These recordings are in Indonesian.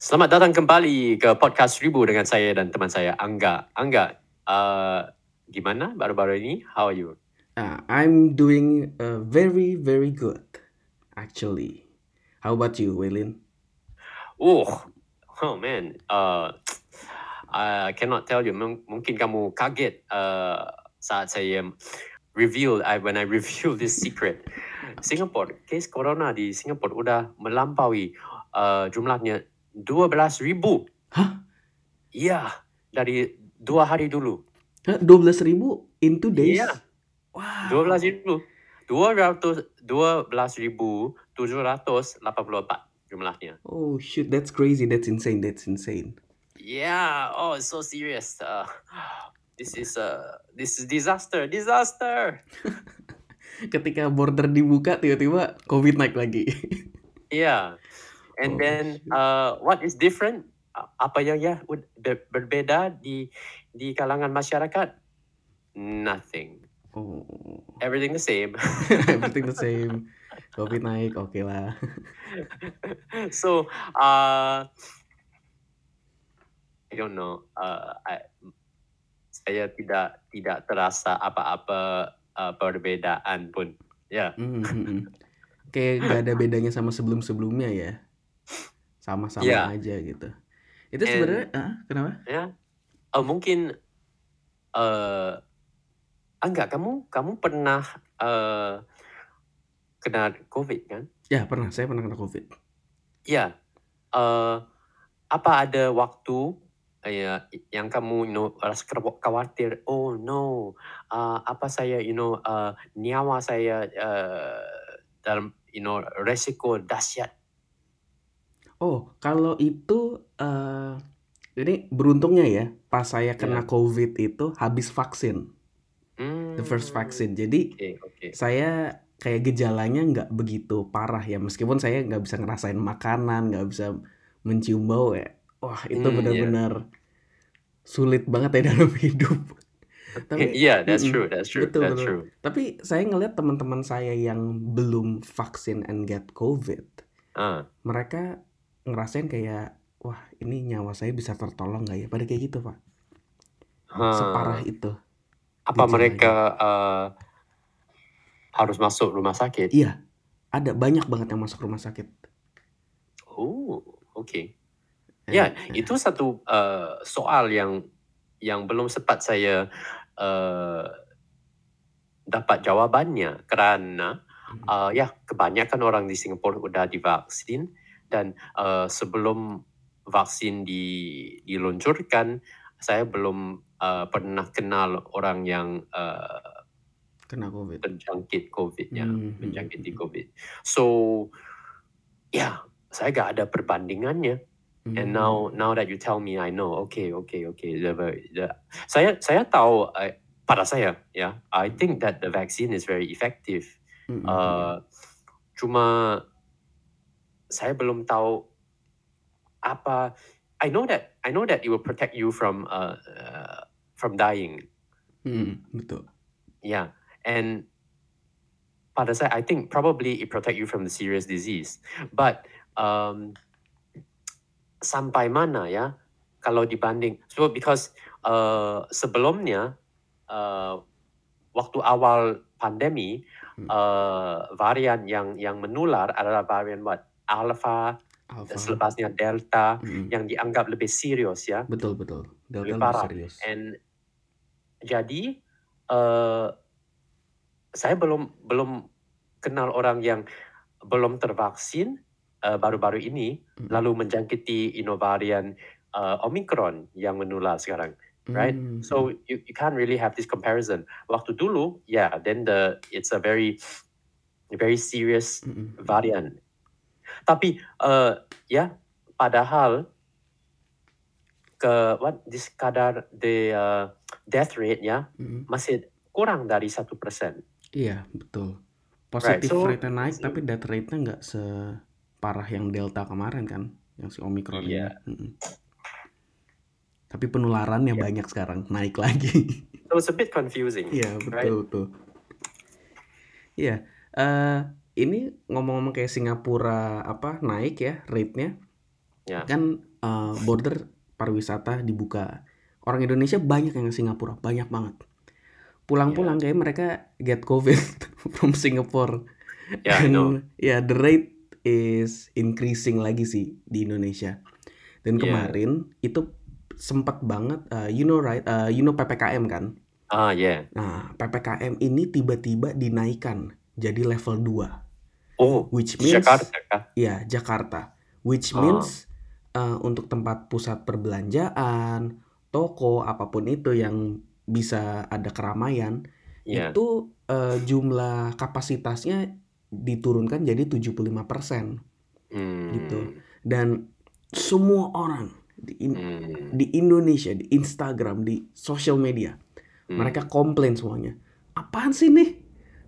Selamat datang kembali ke podcast Ribu dengan saya dan teman saya Angga. Angga, uh, gimana baru-baru ini? How are you? Uh, I'm doing uh, very very good actually. How about you, Waylin? Oh, oh man, uh, I cannot tell you. M- mungkin kamu kaget uh, saat saya reveal, I, when I reveal this secret. Singapore, case corona di Singapore udah melampaui uh, jumlahnya 12 ribu. Hah? Iya, dari dua hari dulu. Hah, 12 ribu in two days? Iya. Wow. 12 ribu. 200, 12 ribu 784 jumlahnya. Oh shit, that's crazy. That's insane. That's insane. Yeah, oh it's so serious. Uh, this is uh, this is disaster, disaster. Ketika border dibuka, tiba-tiba COVID naik lagi. Yeah. And Oh, then uh, what is different? Apa yang ya berbeda di di kalangan masyarakat? Nothing. Oh, Everything the same. everything the same. COVID naik, oke lah. so uh, I don't know. Uh, I, saya tidak tidak terasa apa-apa uh, perbedaan pun. Ya. Hmm, hmm, hmm. Kayak gak ada bedanya sama sebelum-sebelumnya ya. Sama-sama Yeah. aja gitu. Itu And- sebenarnya, ah, kenapa? Ya. Oh, mungkin uh, enggak kamu kamu pernah uh, kena COVID kan? Ya pernah, saya pernah kena COVID. Ya. Uh, apa ada waktu uh, ya yang kamu you know rasa khawatir? Oh no, uh, apa saya you know uh, nyawa saya uh, dalam you know resiko dahsyat. Oh, kalau itu eh ini beruntungnya ya, pas saya kena COVID itu habis vaksin, Hmm. the first vaccine. Jadi Oke oke. saya kayak gejalanya nggak begitu parah ya, meskipun saya nggak bisa ngerasain makanan, nggak bisa mencium bau ya. Wah, itu Hmm, iya. benar-benar sulit banget ya dalam hidup. Tapi Iya, that's true, that's true, Betul, that's betul. true. tapi saya ngeliat teman-teman saya yang belum vaksin and get COVID, Ah, mereka ngerasain kayak wah ini nyawa saya bisa tertolong nggak ya? Pada kayak gitu pak. Ha. separah itu. Apa gejalanya. mereka uh, harus masuk rumah sakit? iya. Ada banyak banget yang masuk rumah sakit. Oh, oke. Eh, Ya, eh, itu satu uh, soal yang yang belum sempat saya uh, dapat jawabannya. Karena hmm, uh, ya kebanyakan orang di Singapura udah divaksin dan uh, sebelum vaksin di, diluncurkan saya belum uh, pernah kenal orang yang uh, kena covid terjangkit COVID ya, Hmm, hmm, menjangkiti hmm, COVID. So ya saya gak ada perbandingannya. And hmm. now now that you tell me, I know. Okay, okay, okay. The, the, saya saya tahu uh, pada saya ya. I think that the vaccine is very effective. Hmm, hmm, hmm. Uh, cuma saya belum tahu apa. I know that I know that it will protect you from uh, uh, from dying. Hmm, betul Yeah, and pada saya, I think probably it protect you from the serious disease. But um, sampai mana ya kalau dibanding? So because uh, sebelumnya uh, waktu awal pandemi Hmm. uh, varian yang yang menular adalah varian what alpha, alpha selepasnya delta Hmm, yang dianggap lebih serius ya. betul betul delta Lebih lebih parah. serius And jadi uh, saya belum belum kenal orang yang belum tervaksin uh, baru-baru ini Hmm, lalu menjangkiti inovarian uh, Omicron yang menular sekarang, right? hmm, So you, you can't really have this comparison. Waktu dulu, yeah, then the it's a very very serious hmm, hmm, varian. Tapi uh, ya, padahal ke what this kadar the uh, death rate ya hmm. masih kurang dari satu persen. iya betul Right, positif so rate naik tapi death rate-nya nggak separah yang delta kemarin kan yang si omikron ini Iya. Hmm. tapi penularannya Iya. banyak sekarang naik lagi so it's a bit confusing. Iya right? betul betul. Iya, eh ini ngomong-ngomong kayak Singapura apa naik ya rate-nya, Ya. kan uh, border pariwisata dibuka. Orang Indonesia banyak yang ke Singapura, banyak banget. Pulang-pulang kayak mereka get COVID from Singapore. Yeah, And know. yeah, the rate is increasing lagi sih di Indonesia. Dan Yeah. kemarin itu sempat banget, uh, you know right, uh, you know PPKM kan? Ah, yeah. Nah, PPKM ini tiba-tiba dinaikkan jadi level 2. Oh, Which means Jakarta ya Jakarta. Which Ah. means uh, untuk tempat pusat perbelanjaan, toko apa pun itu yang bisa ada keramaian, Yeah. itu uh, jumlah kapasitasnya diturunkan jadi 75% gitu. Hmm. Dan semua orang di, in- Hmm. di Indonesia, di Instagram, di social media, Hmm. mereka komplain semuanya. Apaan sih nih?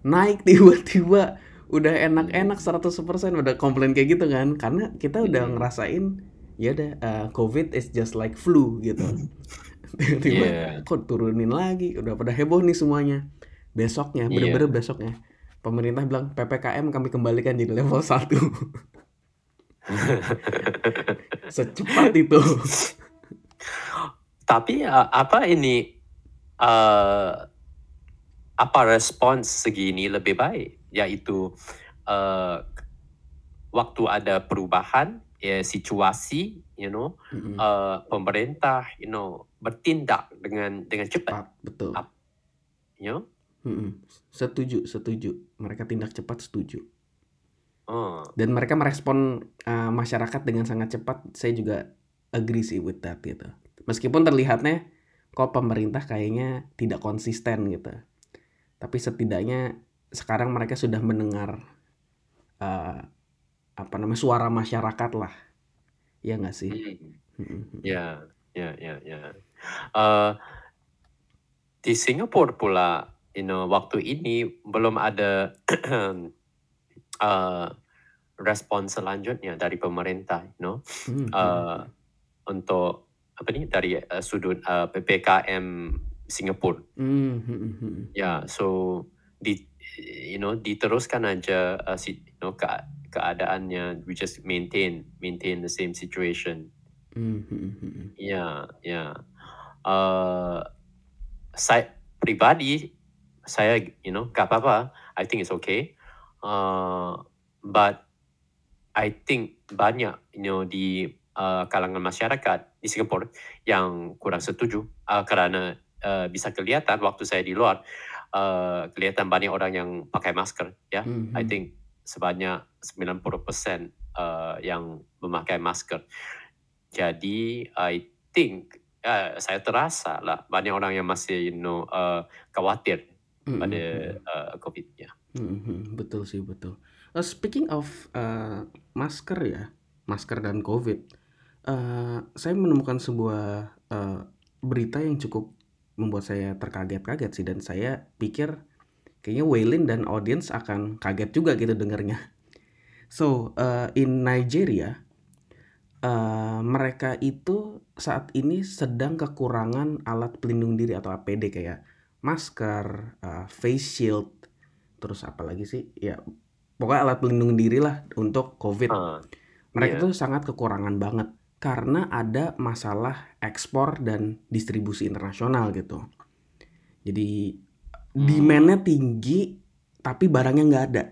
Naik tiba-tiba udah enak-enak 100% udah komplain kayak gitu kan. Karena kita udah Hmm. ngerasain ya udah uh, covid is just like flu gitu. Tiba-tiba Yeah. kok turunin lagi? Udah pada heboh nih semuanya. Besoknya bener-bener besoknya pemerintah bilang PPKM kami kembalikan jadi level 1 secepat itu. Tapi uh, apa ini uh, apa respons segini lebih baik? Yaitu uh, waktu ada perubahan ya situasi you know Mm-mm. uh, pemerintah you know bertindak dengan dengan cepat. Cepat betul. Ap- you know? Mm-mm. setuju setuju. Mereka tindak cepat setuju. Oh. Dan mereka merespon uh, masyarakat dengan sangat cepat. Saya juga agree sih with that gitu. Meskipun terlihatnya kok pemerintah kayaknya tidak konsisten gitu tapi setidaknya sekarang mereka sudah mendengar uh, apa namanya suara masyarakat lah ya nggak sih hmm. Mm-mm. ya ya ya ya Uh, di Singapura pula you know waktu ini belum ada uh, respon selanjutnya dari pemerintah you know Mm-mm. uh, untuk apa ni dari uh, sudut uh, PPKM Singapura Mm-mm. ya so di you know diteruskan aja uh, si, you know ke, keadaannya we just maintain maintain the same situation. Mm-mm. ya ya. Uh, saya pribadi saya you know gak apa-apa. I think it's okay. Uh, but I think banyak you know di uh, kalangan masyarakat di Singapura yang kurang setuju uh, kerana uh, bisa kelihatan waktu saya di luar uh, kelihatan banyak orang yang pakai masker ya Mhm. I think sebanyak 90% uh, yang memakai masker jadi I think uh, saya terasa lah banyak orang yang masih you know uh, khawatir pada Mm-mm. uh, COVID ya. Mhm, betul sih betul. Uh, speaking of uh, masker ya, masker dan COVID, uh, saya menemukan sebuah uh, berita yang cukup membuat saya terkaget-kaget sih dan saya pikir kayaknya Waylin dan audience akan kaget juga gitu dengarnya. So uh, in Nigeria, uh, mereka itu saat ini sedang kekurangan alat pelindung diri atau APD kayak masker, uh, face shield, terus apa lagi sih? Ya pokoknya alat pelindung diri lah untuk COVID. Ah, Mereka iya. tuh sangat kekurangan banget karena ada masalah ekspor dan distribusi internasional gitu. Jadi Hmm. demandnya tinggi tapi barangnya nggak ada,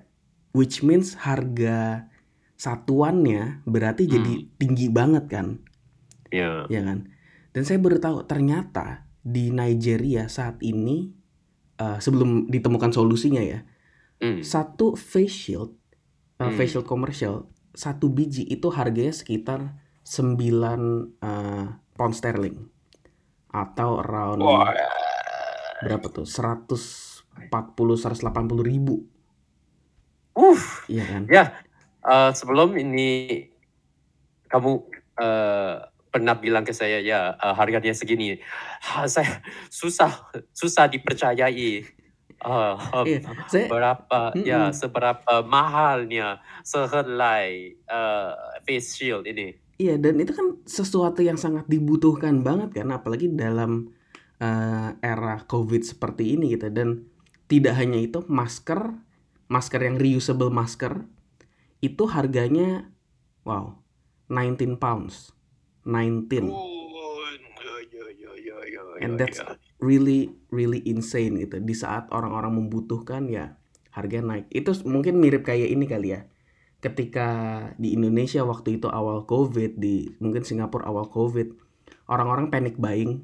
which means harga satuannya berarti jadi Hmm. tinggi banget kan, ya. ya kan? Dan saya baru tahu ternyata di Nigeria saat ini eh, sebelum ditemukan solusinya ya, Hmm. satu face shield, uh, Hmm. face shield komersial, satu biji itu harganya sekitar 9 uh, pound sterling atau around Wah. berapa tuh? 140 180 ribu, Uff. iya kan? Ya, uh, sebelum ini kamu uh, pernah bilang ke saya ya uh, harganya segini. Ha, saya susah susah dipercayai. Uh, um, Iya, saya berapa ya seberapa mahalnya sehelai uh, face shield ini. Iya dan itu kan sesuatu yang sangat dibutuhkan banget kan apalagi dalam eh, era COVID seperti ini gitu dan tidak hanya itu masker masker yang reusable masker itu harganya wow 19 pounds COVID-19. Oh, ya ya ya ya ya And that's really really insane gitu. Di saat orang-orang membutuhkan ya harga naik. Itu mungkin mirip kayak ini kali ya. Ketika di Indonesia waktu itu awal COVID, di mungkin Singapura awal COVID, orang-orang panic buying,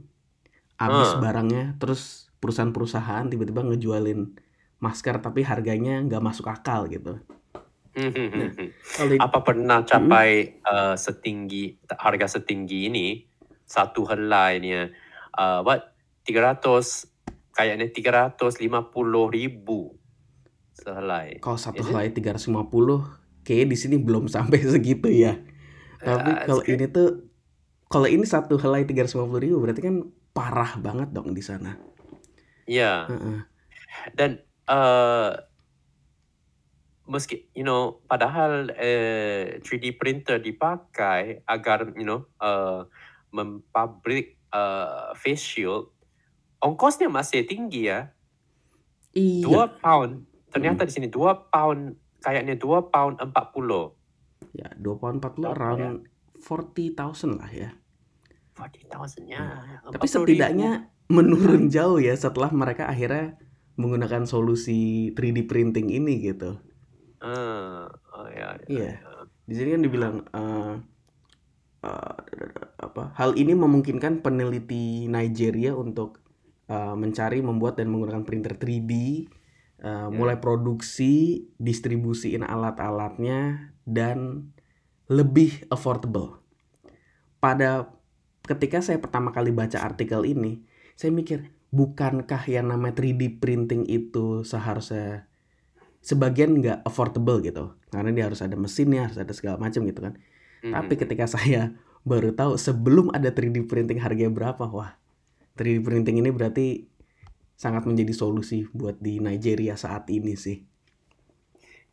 habis Ah. barangnya, terus perusahaan-perusahaan tiba-tiba ngejualin masker tapi harganya nggak masuk akal gitu. Hmm, hmm, hmm, Nah, hmm. kalau Apa pernah Mm-mm. capai uh, setinggi harga setinggi ini satu helai ni uh, what 300 kayaknya 350 ribu sehelai. kalau satu helai 350, kayaknya di sini belum sampai segitu ya. Tapi Uh, kalau ini tuh kalau ini satu helai 350 ribu berarti kan parah banget dong di sana. Ya, Heeh. dan uh, meski you know padahal uh, 3D printer dipakai agar you know uh, mempabrik uh, face shield, ongkosnya masih tinggi ya. Iya. Dua pound. Ternyata Mm-mm. di sini dua pound kayaknya dua pound empat puluh. Ya, 2 pound 40 Berapa ya? around 40,000 lah ya. Forty thousand ya. Hmm. Tapi 40 ribu. setidaknya menurun jauh ya setelah mereka akhirnya menggunakan solusi 3D printing ini gitu. Ah, oh ya, ya, Iya. ya. Di sini kan dibilang eh, eh, apa? Hal ini memungkinkan peneliti Nigeria untuk eh, mencari, membuat dan menggunakan printer 3D, eh, mulai produksi, distribusiin alat-alatnya dan lebih affordable. Pada ketika saya pertama kali baca artikel ini, saya mikir, bukankah yang namanya 3D printing itu seharusnya sebagian nggak affordable gitu karena dia harus ada mesinnya harus ada segala macam gitu kan tapi Mhm. ketika saya baru tahu sebelum ada 3D printing harganya berapa wah 3D printing ini berarti sangat menjadi solusi buat di Nigeria saat ini sih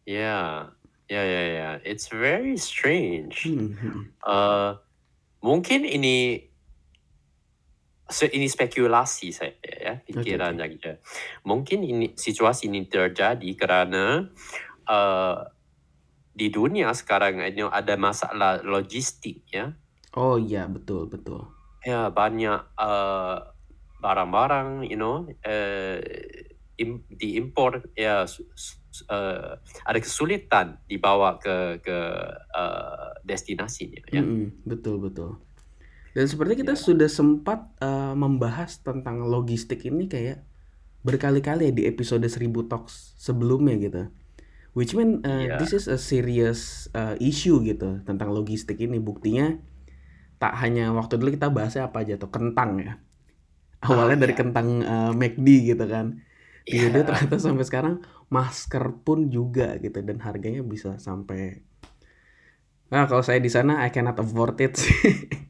Ya, ya, ya, ya. It's very strange. Hmm, hmm. Uh, mungkin ini se- ini spekulasi saya ya pikiran oke aja. Mungkin ini situasi ini terjadi karena uh, di dunia sekarang ini ada masalah logistik ya. oh iya betul betul Ya banyak uh, barang-barang you know uh, im, diimpor ya uh, ada kesulitan dibawa ke ke uh, destinasinya ya. Mm-mm, betul betul dan seperti kita Ya. sudah sempat eh, membahas tentang logistik ini kayak berkali-kali ya di episode 1000 talks sebelumnya gitu which mean uh, Iya. this is a serious uh, issue gitu tentang logistik ini buktinya tak hanya waktu dulu kita bahasnya apa aja tuh kentang ya awalnya dari ya. kentang uh, McD gitu kan Iya. tiba-tiba ternyata sampai sekarang masker pun juga gitu dan harganya bisa sampai nah kalau saya di sana I cannot afford it sih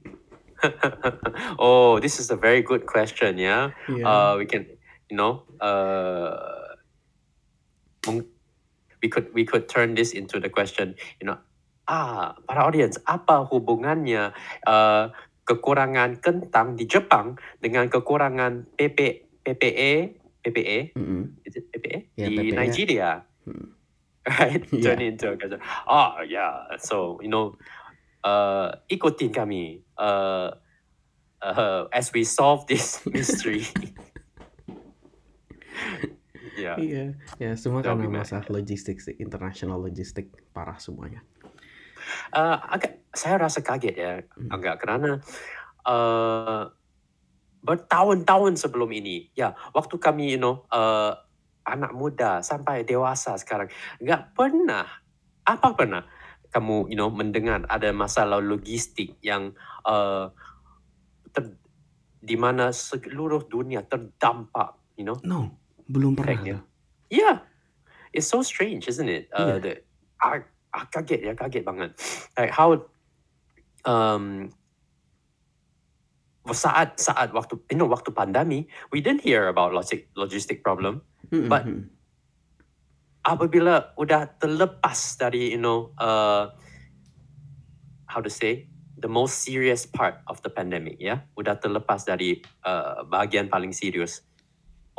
oh, this is a very good question ya. Iya. Uh, we can you know uh, we could we could turn this into the question you know ah para audience apa hubungannya uh, kekurangan kentang di Jepang dengan kekurangan PP PPE PPE it PPE Ya, di PPE. Nigeria. Hmm. right? Iya. turn into a oh yeah. So you know uh, ikutin kami. Uh, uh, as we solve this mystery. Yeah. Iya, ya semua That'll karena masalah logistik international logistik parah semuanya. Uh, agak saya rasa kaget ya Hmm. agak karena uh, bertahun-tahun sebelum ini ya waktu kami you know uh, anak muda sampai dewasa sekarang nggak pernah apa pernah kamu you know mendengar ada masalah logistik yang uh, ter, di mana seluruh dunia terdampak you know No, belum pernah. loh. yeah it's so strange isn't it uh, Iya. the, ah, ah, kaget ya kaget banget like how um saat saat waktu you know waktu pandemi we didn't hear about logistic logistic problem. Mm-mm, but apabila udah terlepas dari you know uh, how to say the most serious part of the pandemic ya udah terlepas dari uh, bahagian paling serius.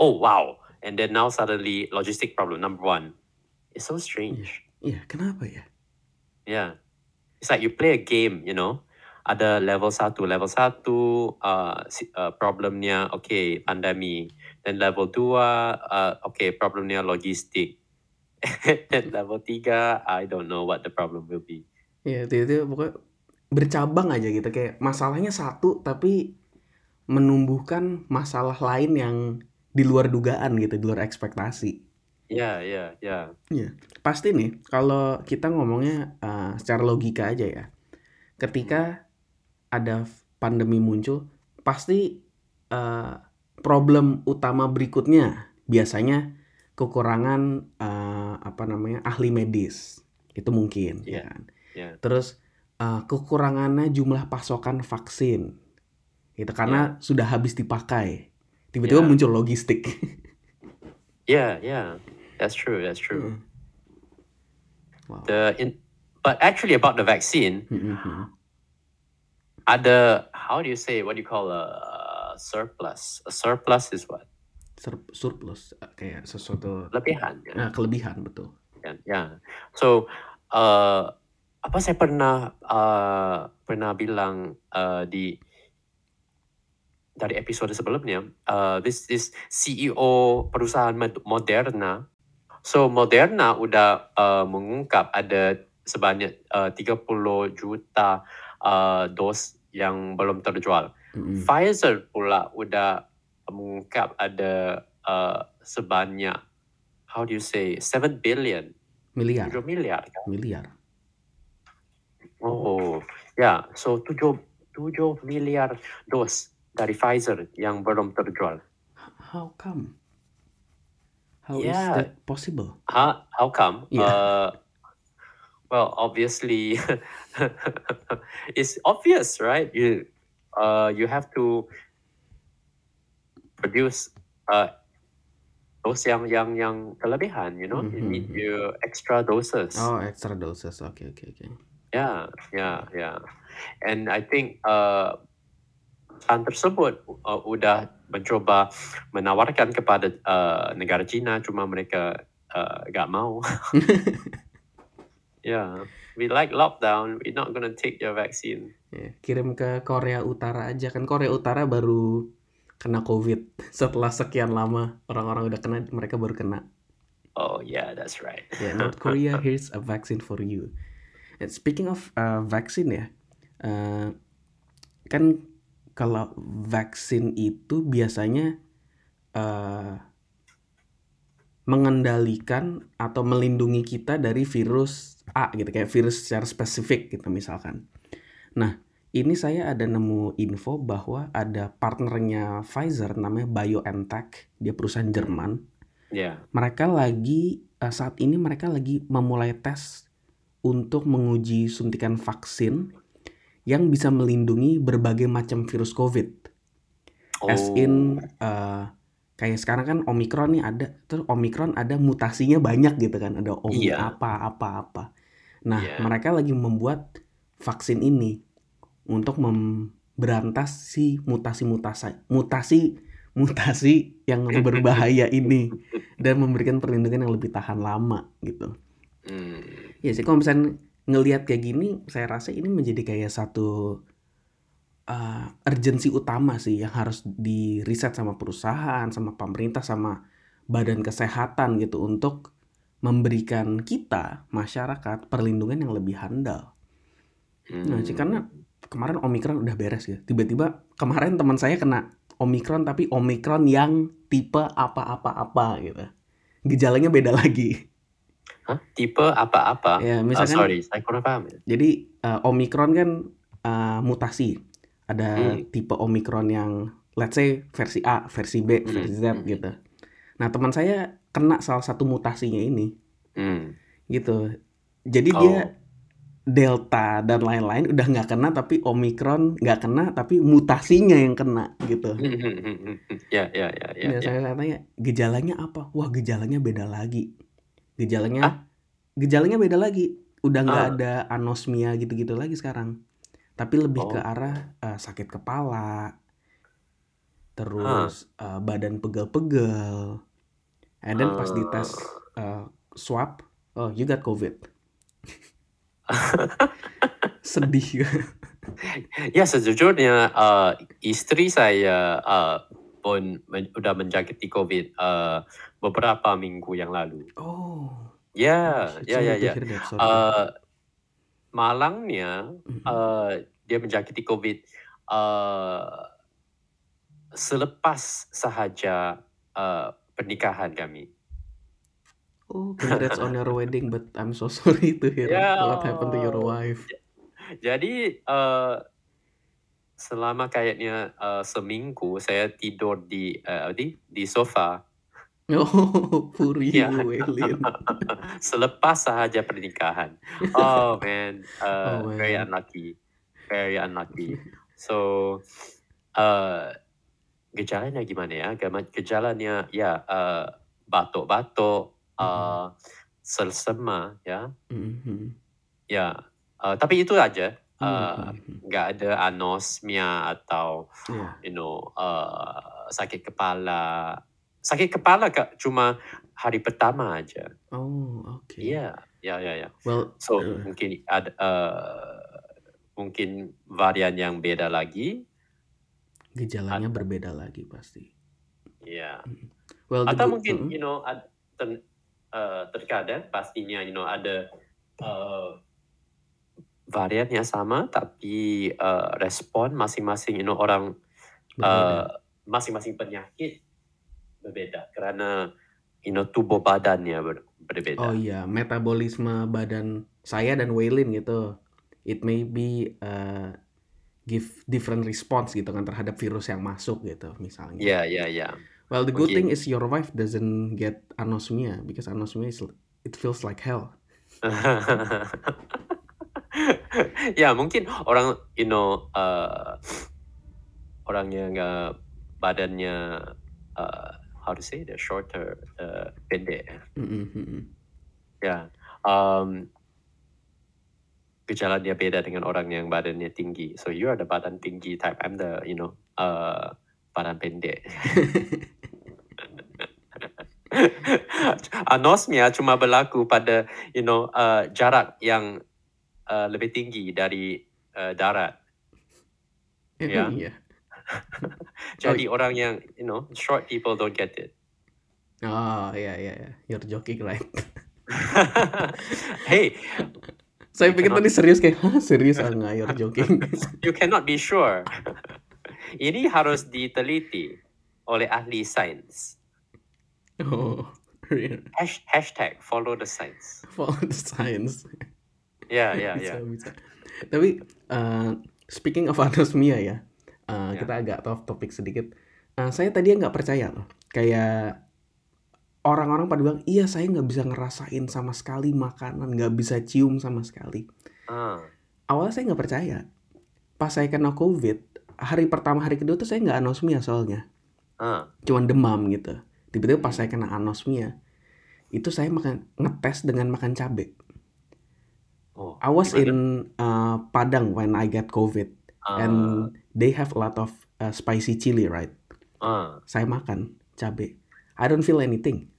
Oh wow. And then now suddenly logistic problem number one. It's so strange. Iya, kenapa ya? yeah it's like you play a game you know? Ada level satu, level satu uh, uh, problemnya okay pandemi, dan level dua uh, okay problemnya logistik, dan level tiga I don't know what the problem will be. Iya, tiba-tiba pokoknya bercabang aja gitu. Kayak masalahnya satu tapi menumbuhkan masalah lain yang di luar dugaan gitu, di luar ekspektasi. Ya, ya, ya. Iya, pasti nih kalau kita ngomongnya uh, secara logika aja ya. Ketika ada pandemi muncul, pasti uh, problem utama berikutnya biasanya kekurangan uh, apa namanya ahli medis itu mungkin Iya. ya kan. Ya. Terus uh, kekurangannya jumlah pasokan vaksin gitu karena sudah habis dipakai. Tiba-tiba Ya. muncul logistik. Yeah, yeah. That's true. That's true. Hmm. Wow. The in, but actually about the vaccine, Hmm, hmm, hmm. ada how do you say what do you call a surplus? A surplus is what? Sur- surplus uh, kayak sesuatu Lebihan. kan? nah, kelebihan betul. kan? Ya. So, uh, apa saya pernah uh, pernah bilang uh, di dari episode sebelumnya, uh, this this CEO perusahaan Mod- Moderna. So Moderna udah uh, mengungkap ada sebanyak uh, 30 juta uh, dos yang belum terjual. Hmm, hmm. Pfizer pula udah mengungkap ada uh, sebanyak how do you say 7 billion Miliar, 7 miliar kan? miliar. Oh, ya. So 7 7 miliar dos dari Pfizer yang belum terjual. How come? How is Yeah. that possible? How how come? Yeah. Uh, well, obviously, it's obvious, right? You uh you have to produce uh dose yang yang yang kelebihan, you know, you need your extra doses. Oh, extra doses. Oke, oke, oke. Yeah, yeah, yeah. And I think uh, perusahaan tersebut uh, udah mencoba menawarkan kepada uh, negara Cina, cuma mereka uh, gak mau. yeah, we like lockdown. We're not gonna take your vaccine. Ya, kirim ke Korea Utara aja kan Korea Utara baru kena COVID setelah sekian lama orang-orang udah kena mereka baru kena. Oh yeah, that's right. Ya, North Korea here's a vaccine for you. And speaking of uh, vaksin ya, uh, kan kalau vaksin itu biasanya uh, mengendalikan atau melindungi kita dari virus A gitu kayak virus secara spesifik gitu misalkan. Nah, ini saya ada nemu info bahwa ada partnernya Pfizer namanya BioNTech, dia perusahaan Jerman Yeah. mereka lagi eh, saat ini mereka lagi memulai tes untuk menguji suntikan vaksin yang bisa melindungi berbagai macam virus COVID. As in eh, kayak sekarang kan Omicron nih ada, terus Omicron ada mutasinya banyak gitu kan, ada Omi Iya. apa apa apa. Nah, Iya. mereka lagi membuat vaksin ini untuk memberantas si mutasi-mutasi mutasi mutasi yang berbahaya ini dan memberikan perlindungan yang lebih tahan lama gitu. Hmm. Ya sih kalau misalnya ngelihat kayak gini, saya rasa ini menjadi kayak satu uh, urgensi utama sih yang harus di riset sama perusahaan, sama pemerintah, sama badan kesehatan gitu untuk memberikan kita masyarakat perlindungan yang lebih handal. Nah, sih karena kemarin Omicron udah beres ya. Tiba-tiba kemarin teman saya kena Omicron tapi Omicron yang tipe apa-apa-apa gitu. Gejalanya beda lagi. Hah? Tipe apa-apa? Ya, misalkan sorry, saya kurang paham. jadi uh, Omicron kan uh, mutasi. Ada Hmm. tipe Omicron yang let's say versi A, versi B, Hmm, versi Z hmm. gitu. Nah, teman saya kena salah satu mutasinya ini Hmm. gitu. Jadi Oh. dia Delta dan lain-lain udah nggak kena tapi Omicron nggak kena tapi mutasinya yang kena gitu. Ya, ya, ya, ya. Nah, ya. saya tanya gejalanya apa? Wah gejalanya beda lagi. Gejalanya Hah? gejalanya beda lagi. Udah nggak Ah. ada anosmia gitu-gitu lagi sekarang. Tapi lebih ke Oh. arah eh, sakit kepala, terus eh, badan pegel-pegel. And then pas dites eh, swab, oh you got COVID. Sedih. Ya sejujurnya uh, istri saya uh, pun men- sudah menjangkiti COVID uh, beberapa minggu yang lalu. Oh, Ya, ya, ya, ya. hear that, sorry to Uh, malangnya Mhm. uh, dia menjangkiti COVID uh, selepas sahaja uh, pernikahan kami. Oh, congrats on your wedding, but I'm so sorry to hear Ya, what happened to your wife. jadi uh, selama kayaknya uh, seminggu saya tidur di uh, di di sofa Oh, Puri ya Welin. selepas sahaja pernikahan. Oh man, uh, Oh very man. unlucky, very unlucky. So uh, gejalanya gimana ya? Gema- Gejalanya ya uh, batuk-batuk, Mhm. uh, selsema ya, Mhm. ya. Uh, tapi itu aja. Uh, Mhm. nggak ada anosmia atau Yeah. you know uh, sakit kepala. Sakit kepala kak cuma hari pertama aja. Oh, oke. Iya, ya ya ya. Well, So uh, mungkin ada uh, mungkin varian yang beda lagi. gejalanya Atau, berbeda lagi pasti. ya. Mhm. Well, Atau mungkin mhm. you know ad, ten, uh, terkadang pastinya you know ada uh, variannya sama tapi uh, respon masing-masing you know orang Berbeda. uh, masing-masing penyakit berbeda karena you know tubuh badannya ber, Oh berbeda. iya, metabolisme badan saya dan Waylin gitu. It may be uh, give different response gitu kan terhadap virus yang masuk gitu misalnya. Ya ya ya. Well, the good thing Mungkin is your wife doesn't get anosmia because anosmia is it feels like hell. ya mungkin orang you know uh, orang yang uh, badannya uh, how to say the shorter uh, pendek. Mhm. ya um, gejalanya beda dengan orang yang badannya tinggi. So you are the badan tinggi type. I'm the you know uh, badan pendek. Anosmia cuma berlaku pada you know uh, jarak yang uh, lebih tinggi dari uh, darat. Ya Emang iya. Oh, jadi orang yang you know short people don't get it oh iya iya iya. You're joking right? hey Saya pikir cannot tadi serius kayak, hah serius ah nggak you're joking. you cannot be sure ini harus diteliti oleh ahli sains oh, yeah. Hash, hashtag follow the science follow the science. ya ya ya. Tapi uh, speaking of anosmia ya, uh, ya kita agak off topik sedikit. Uh, saya tadi nggak percaya loh, kayak orang-orang pada bilang, iya saya nggak bisa ngerasain sama sekali makanan, nggak bisa cium sama sekali. ah Awalnya saya nggak percaya. Pas saya kena COVID, hari pertama hari kedua tuh saya nggak anosmia soalnya, ah cuman demam gitu. Tiba-tiba pas saya kena anosmia, itu saya makan ngetes dengan makan cabai. oh I was gimana in uh, Padang when I get COVID, ah and they have a lot of uh, spicy chili, right? ah Saya makan cabai. I don't feel anything.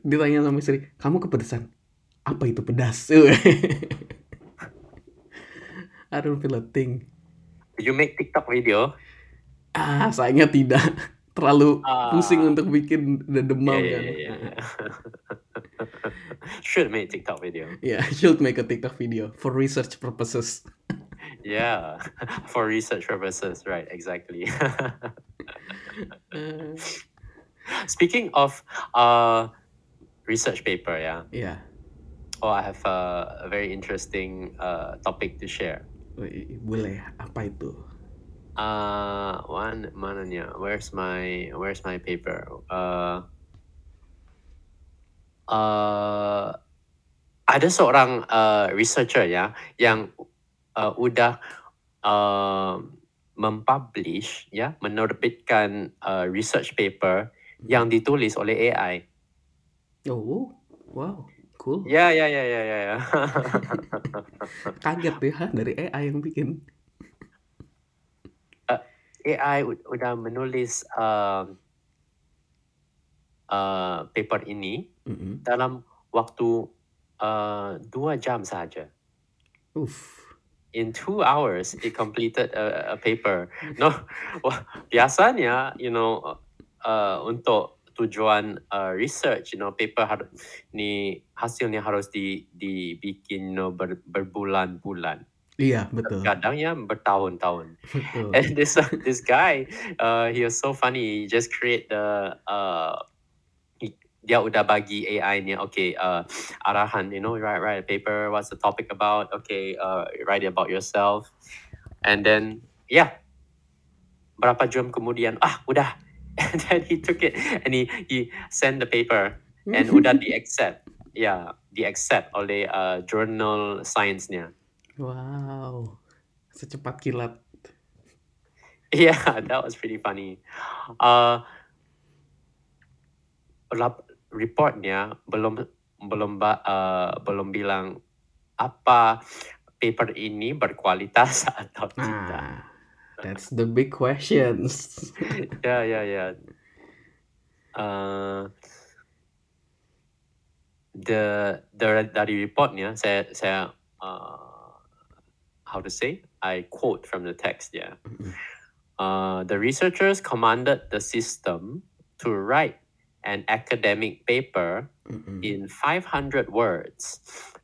Ditanya sama istri, kamu kepedesan? Apa itu pedas? I don't feel a thing. Did you make TikTok video Ah, sayangnya tidak. Terlalu pusing ah untuk bikin udah yeah demam yeah kan. yeah yeah. should make TikTok video Yeah, I should make a TikTok video for research purposes. Yeah, for research purposes, right? Exactly. Uh, Speaking of uh, research paper, yeah. yeah, Oh, I have a, a very interesting uh, topic to share. Boleh. Apa itu? Uh, one mananya. Where's my Where's my paper? Uh, uh, ada seorang uh, researcher ya yang uh, udah uh, mempublish ya menerbitkan uh, research paper yang ditulis oleh AI. Oh, wow, cool. Ya ya ya ya ya. ya. Kaget ya dari AI yang bikin. Uh, AI ud- udah menulis um, uh, paper ini Mm-mm. dalam waktu uh, dua jam saja. Uff. In two hours, he completed a, a paper. No, wah, biasanya, you know, uh, untuk tujuan uh, research, you know, paper harus ni hasilnya harus di dibikin you know, ber, berbulan-bulan. Iya, betul. Kadang ya bertahun-tahun. Betul. And this uh, this guy, uh, he was so funny. He just create the uh, dia udah bagi AI nya, okay, uh, arahan, you know, write write a paper. What's the topic about? Okay, uh, write about yourself. And then, yeah, berapa jam kemudian, ah, udah. And then he took it and he he sent the paper and udah di accept. Yeah, di accept oleh uh, journal science-nya. Wow. Secepat kilat. Yeah, that was pretty funny. Uh, reportnya belum belum uh, belum bilang apa paper ini berkualitas atau tidak. Nah, that's the big questions. Ya ya ya. Uh, the the dari reportnya saya saya uh, how to say I quote from the text ya. Mm-mm. Uh, the researchers commanded the system to write an academic paper Mm-mm. in 500 words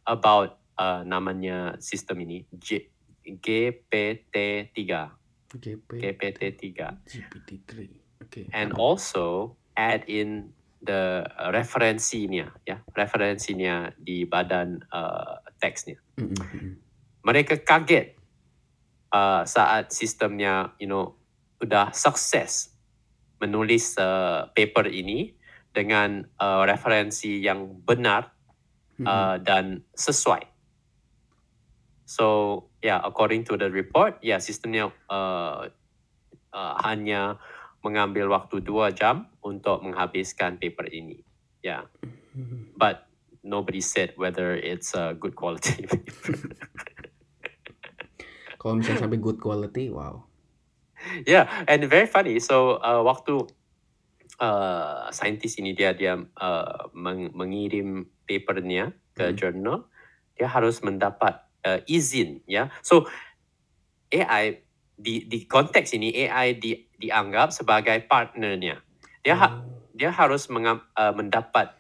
about uh, namanya sistem ini G- GPT-3 GP GPT-3 GPT-3. Oke. and also add in the referensinya ya referensinya di badan uh, teksnya mm-mm. mereka kaget uh, saat sistemnya you know udah sukses menulis uh, paper ini dengan uh, referensi yang benar uh, dan sesuai. So yeah, according to the report, yeah, sistemnya uh, uh, hanya mengambil waktu dua jam untuk menghabiskan paper ini. Yeah, Mm-mm. but nobody said whether it's a good quality paper. Kalau misalnya sampai good quality, wow. yeah, and very funny. So uh, waktu uh, saintis ini dia dia uh, meng- mengirim papernya ke Hmm. jurnal, dia harus mendapat uh, izin ya. So AI di di konteks ini AI di, dianggap sebagai partnernya. Dia ha- Oh. dia harus mengam, uh, mendapat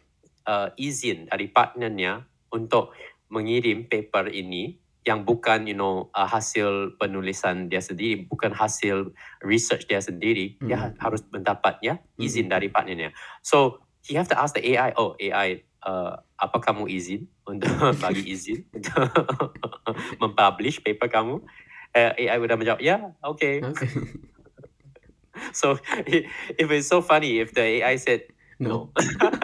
uh, izin dari partnernya untuk mengirim paper ini yang bukan you know uh, hasil penulisan dia sendiri, bukan hasil research dia sendiri. Dia Mm. ha- harus mendapatnya izin Mm. dari partnernya. So he have to ask the AI, oh AI, uh, apa kamu izin untuk bagi izin untuk mempublish paper kamu? Uh, AI udah menjawab, ya, yeah, okay. Oke. So it, it was so funny if the AI said No. no.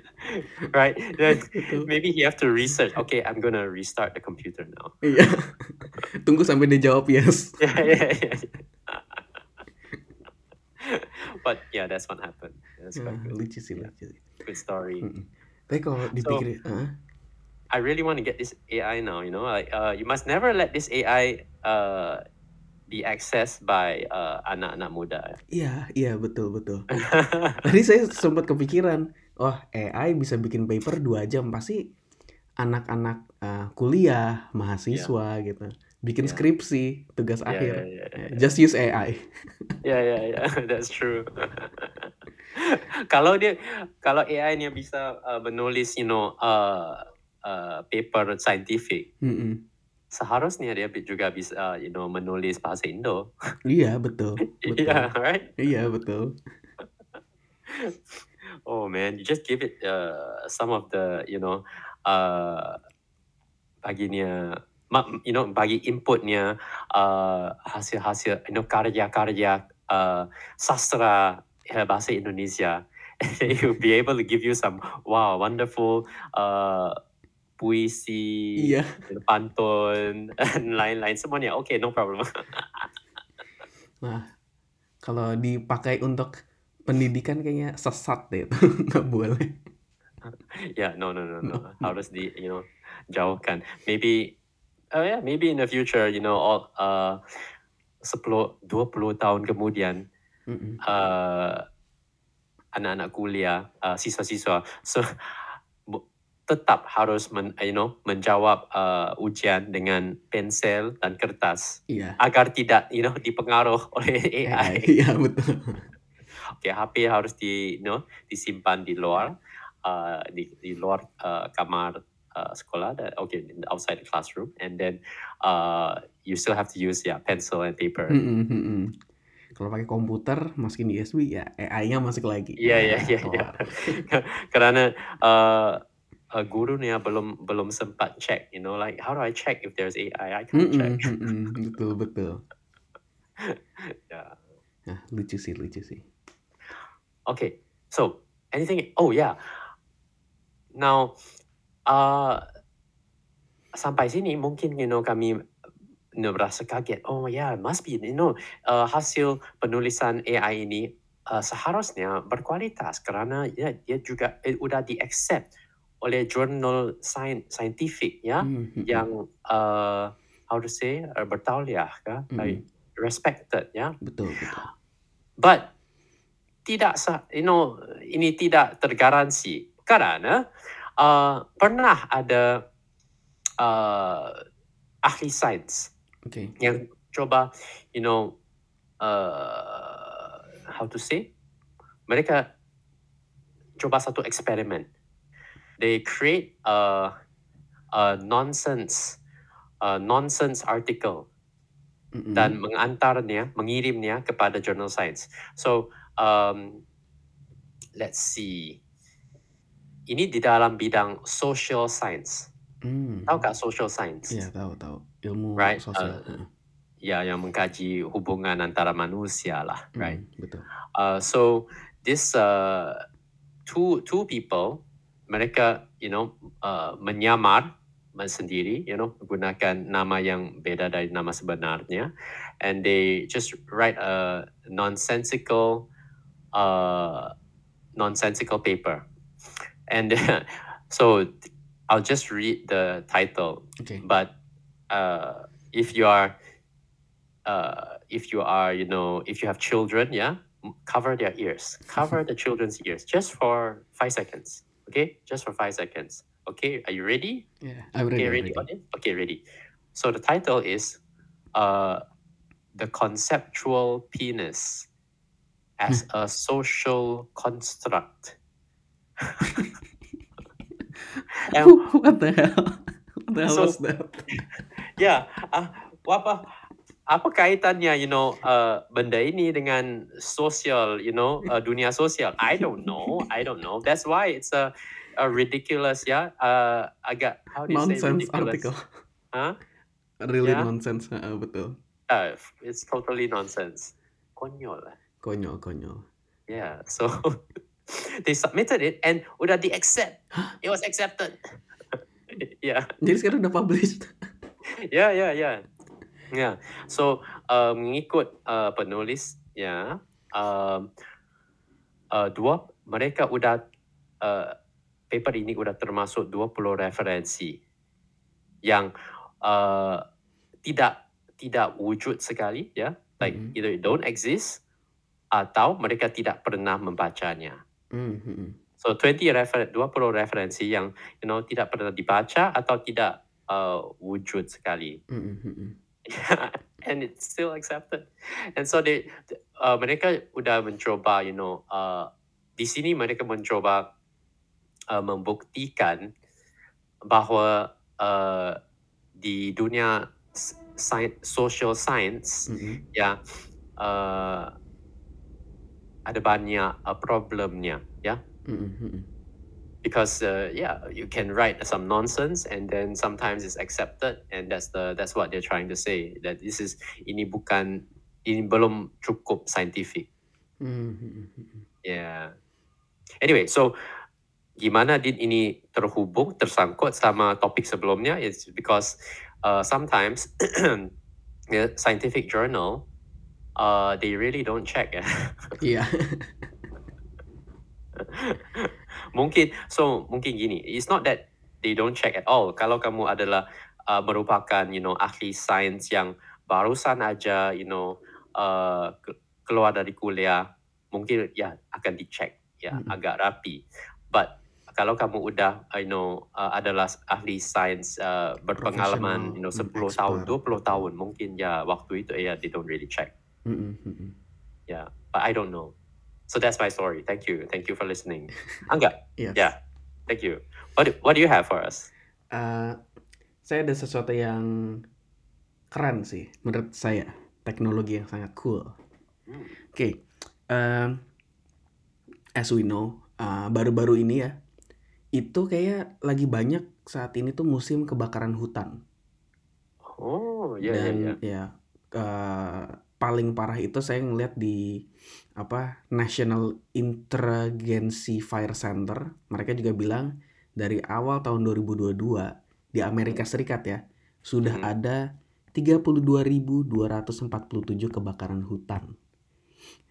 right? Maybe he have to research. Okay, I'm gonna restart the computer now. Iya. Tunggu sampai dia jawab yes. Yeah, yeah, yeah. yeah. but yeah, that's what happened. That's Ya, quite good. lucu sih, lucu sih. Good story. Tapi kalau dipikir, ah, I really want to get this AI now. You know, like uh, you must never let this AI uh be accessed by uh, anak-anak muda. iya, iya betul betul. Tadi saya sempat kepikiran, oh AI bisa bikin paper dua jam pasti anak-anak uh, kuliah, mahasiswa gitu, bikin Yeah. skripsi, tugas yeah, akhir. yeah, yeah, yeah. Just use AI. Yeah, yeah, yeah. That's true. kalau dia, kalau AI-nya bisa uh, menulis, you know, uh, uh, paper scientific, Mm-mm. seharusnya dia juga bisa, uh, you know, menulis bahasa Indo. Iya betul, betul. yeah, right. Iya betul. Oh man, you just give it uh, some of the, you know, uh, baginya, ma- you know, bagi inputnya uh, hasil-hasil, you know, karya-karya uh, sastra uh, bahasa Indonesia. will be able to give you some wow, wonderful uh, puisi, Iya. pantun, dan lain-lain semuanya. Okay, no problem. Nah, kalau dipakai untuk pendidikan kayaknya sesat deh itu nggak boleh. Yeah, no, no, no, no. No. Harus di, you know, jauhkan. Maybe, oh yeah, maybe in the future, you know, all, uh, 10, 20 tahun kemudian, Mm-mm. uh, anak-anak kuliah, uh, siswa-siswa, so, tetap harus men, you know menjawab uh, ujian dengan pensel dan kertas Iya. agar tidak you know dipengaruh oleh AI. AI. Iya, betul. Oke, HP harus di you know disimpan di luar uh, di di luar uh, kamar uh, sekolah dan okay outside the classroom and then uh, you still have to use ya pencil and paper. Mhm, mhm. Kalau pakai komputer masukin USB ya AI-nya masuk lagi. Iya iya iya iya. Karena uh, uh, gurunya belum belum sempat check, you know, like how do I check if there's AI? I can't check. Mhm, mhm. Betul, betul. yeah. Nah, lucu sih, lucu sih. Okay. So anything? Oh yeah. Now, uh, sampai sini mungkin you know kami you know, merasa kaget. Oh yeah, must be you know uh, hasil penulisan AI ini uh, seharusnya berkualitas karena ya dia juga eh, udah di accept oleh jurnal sain scientific ya Mhm, mhm. yang uh, how to say uh, bertauliah kah? like Mhm. respected ya. Betul, betul. But tidak you know ini tidak tergaransi karena uh, pernah ada uh, ahli sains Oke. yang coba you know uh, how to say mereka coba satu eksperimen they create a, a nonsense a nonsense article Mhm. dan mengantarnya mengirimnya kepada jurnal science so um, let's see ini di dalam bidang social science Hmm. tahu gak social science Iya, tahu, tahu. Ilmu Right, sosial. uh, ya yang mengkaji hubungan antara manusia lah right Mhm, betul. uh, so this uh, two two people mereka you know uh, menyamar sendiri you know menggunakan nama yang beda dari nama sebenarnya and they just write a nonsensical uh, nonsensical paper. And so I'll just read the title. Oke. but uh, if you are uh, if you are you know if you have children yeah cover their ears. Cover the children's ears just for five seconds okay? Just for five seconds okay? Are you ready? Yeah, I'm ready, okay ready ready. okay ready. So the title is uh, the conceptual penis as a social construct and What the hell? What the hell So- was that? Ya, ah, apa apa kaitannya, you know, uh, benda ini dengan sosial, you know, uh, dunia sosial? I don't know, I don't know. That's why it's a, a ridiculous, ya, uh, agak how do you say Nonsense ridiculous? article. Huh? Really Ya. nonsense. Heeh, betul. Uh, it's totally nonsense. Konyol. Konyol, konyol. Yeah, so they submitted it and udah di accept. It was accepted. yeah. Jadi sekarang udah published. Ya, ya, ya. Ya. So, uh, mengikut uh, penulis, ya, um, uh, dua mereka udah uh, paper ini udah termasuk 20 referensi yang uh, tidak tidak wujud sekali, ya, like Mhm. either it don't exist atau mereka tidak pernah membacanya. Hmm, hmm, hmm. So 20 refer 20 referensi yang you know tidak pernah dibaca atau tidak uh, wujud sekali. Hmm, hmm, hmm. and it's still accepted. And so they uh, mereka udah mencoba you know uh, di sini mereka mencoba uh, membuktikan bahwa uh, di dunia s- sci- social science Hmm, hmm. ya uh, ada banyak uh, problemnya ya Hmm, hmm, hmm. because uh, yeah you can write some nonsense and then sometimes it's accepted and that's the that's what they're trying to say that this is ini bukan ini belum cukup scientific Hmm, hmm, hmm, hmm. yeah anyway so gimana din ini terhubung tersangkut sama topik sebelumnya it's because uh, sometimes the scientific journal uh, they really don't check ya Iya. mungkin so mungkin gini it's not that they don't check at all kalau kamu adalah uh, merupakan you know ahli sains yang barusan aja you know uh, ke- keluar dari kuliah mungkin ya akan dicek ya Mm-mm. agak rapi but kalau kamu udah, you know, uh, adalah ahli sains uh, berpengalaman, you know, hmm, 10 tahun, expert. 20 tahun, mungkin ya waktu itu ya they don't really check. Mm-mm, mm-mm. Yeah, but I don't know. So that's my story. Thank you. Thank you for listening. Angga, Yes. yeah, thank you. What do- what do you have for us? Eh, saya ada sesuatu yang keren sih menurut saya teknologi yang sangat cool. Hmm. Oke, em, as we know, uh, baru-baru ini ya, itu kayak lagi banyak saat ini tuh musim kebakaran hutan. Oh, ya ya Dan ya. ya, eh, paling parah itu saya ngeliat di apa National Interagency Fire Center. Mereka juga bilang dari awal tahun 2022 di Amerika Serikat ya sudah Hmm. ada 32.247 kebakaran hutan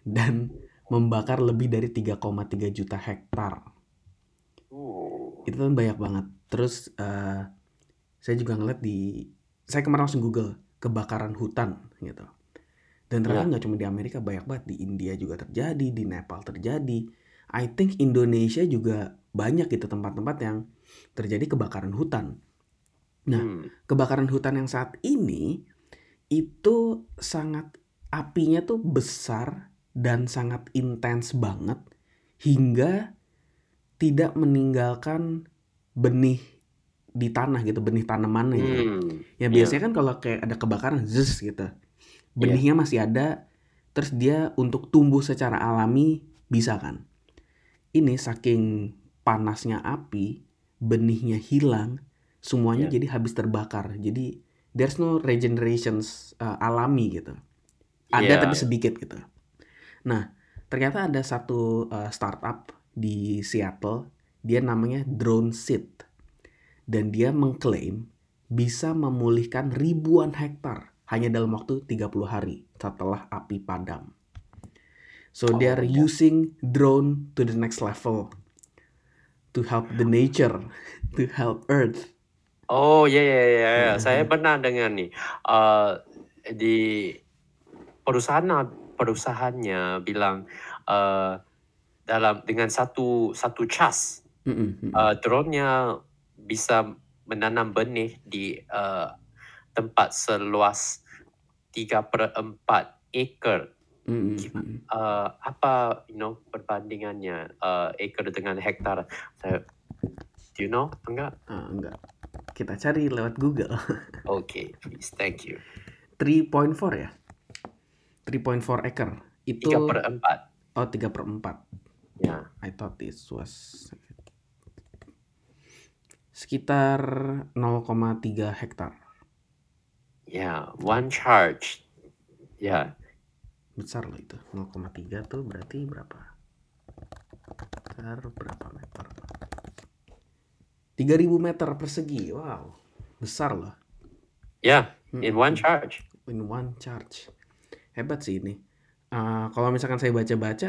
dan membakar lebih dari 3,3 juta hektar. Oh. Itu kan banyak banget. Terus eh, saya juga ngeliat di saya kemarin langsung Google kebakaran hutan gitu. Dan ternyata Ya. nggak cuma di Amerika banyak banget di India juga terjadi, di Nepal terjadi. I think Indonesia juga banyak gitu tempat-tempat yang terjadi kebakaran hutan. Nah, Hmm. kebakaran hutan yang saat ini itu sangat apinya tuh besar dan sangat intens banget hingga tidak meninggalkan benih di tanah gitu, benih tanamannya gitu. Hmm. Ya Iya. biasanya kan kalau kayak ada kebakaran zus gitu. Benihnya masih ada terus dia untuk tumbuh secara alami bisa kan. Ini saking panasnya api, benihnya hilang, semuanya Iya. jadi habis terbakar. Jadi there's no regenerations uh, alami gitu. Ada Iya. tapi sedikit gitu. Nah, ternyata ada satu uh, startup di Seattle, dia namanya Drone Seed. Dan dia mengklaim bisa memulihkan ribuan hektar hanya dalam waktu 30 hari setelah api padam. So they are Oh, ya. using drone to the next level to help the nature, to help Earth. Oh ya ya ya, ya. Ya. Saya pernah dengar nih uh, di perusahaan perusahaannya bilang uh, dalam dengan satu satu cas Mm-mm, mm-mm. uh, drone-nya bisa menanam benih di uh, tempat seluas 3 per 4 acre. Mm-mm, Gimana? mm-mm. Uh, apa you know perbandingannya uh, acre dengan hektar? Saya, do you know? Enggak? Ah, enggak. Kita cari lewat Google. Okay, please, thank you. 3.4 ya? 3.4 acre. Itu 3 per 4. oh 3 per 4. Ya. I thought this was sekitar 0,3 hektar. Ya, one charge. Ya, Besar loh itu. 0,3 tuh berarti berapa? Sekitar berapa meter? 3000 meter persegi. Wow. Besar loh. ya, in Mm-mm. one charge. in one charge. Hebat sih ini. Eh, kalau misalkan saya baca-baca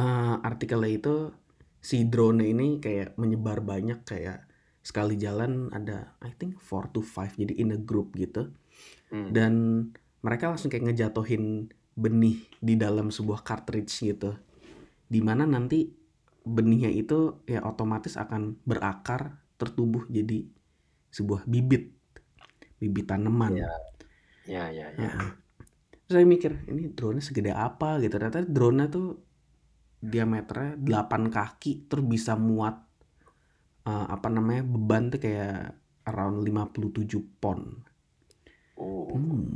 eh, artikelnya itu si drone ini kayak menyebar banyak kayak sekali jalan ada I think 4 to 5 jadi in a group gitu Hmm. dan mereka langsung kayak ngejatuhin benih di dalam sebuah cartridge gitu di mana nanti benihnya itu ya otomatis akan berakar tertumbuh jadi sebuah bibit bibit tanaman Ya, ya, ya, ya. Heeh. Terus saya mikir, ini drone segede apa gitu. Ternyata drone tuh diameternya 8 kaki terus bisa muat eh, apa namanya beban tuh kayak around 57 pon. Oh, Hmm.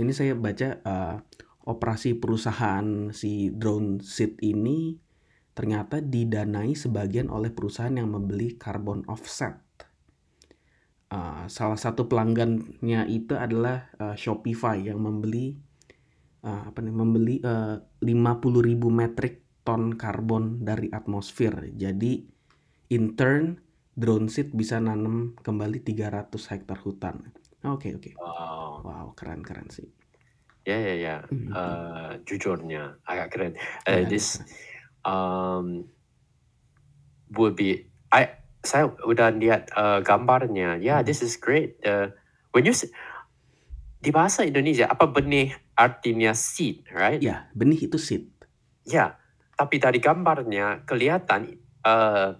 Ini saya baca eh, operasi perusahaan si drone seed ini ternyata didanai sebagian oleh perusahaan yang membeli carbon offset. Eh, salah satu pelanggannya itu adalah eh, Shopify yang membeli eh, apa nih membeli eh, 50.000 metric ton karbon dari atmosfer. Jadi in turn drone seed bisa nanam kembali 300 hektar hutan. Oke oke. wow. Wow, keren keren sih. Ya, ya, ya. Mhm. Eh, jujurnya agak keren. Ya, Eh, this um, would be I saya udah lihat uh, gambarnya. Ya, Hmm. this is great. Uh, when you di bahasa Indonesia apa benih artinya seed, right? Ya, benih itu seed. Ya, tapi dari gambarnya kelihatan uh,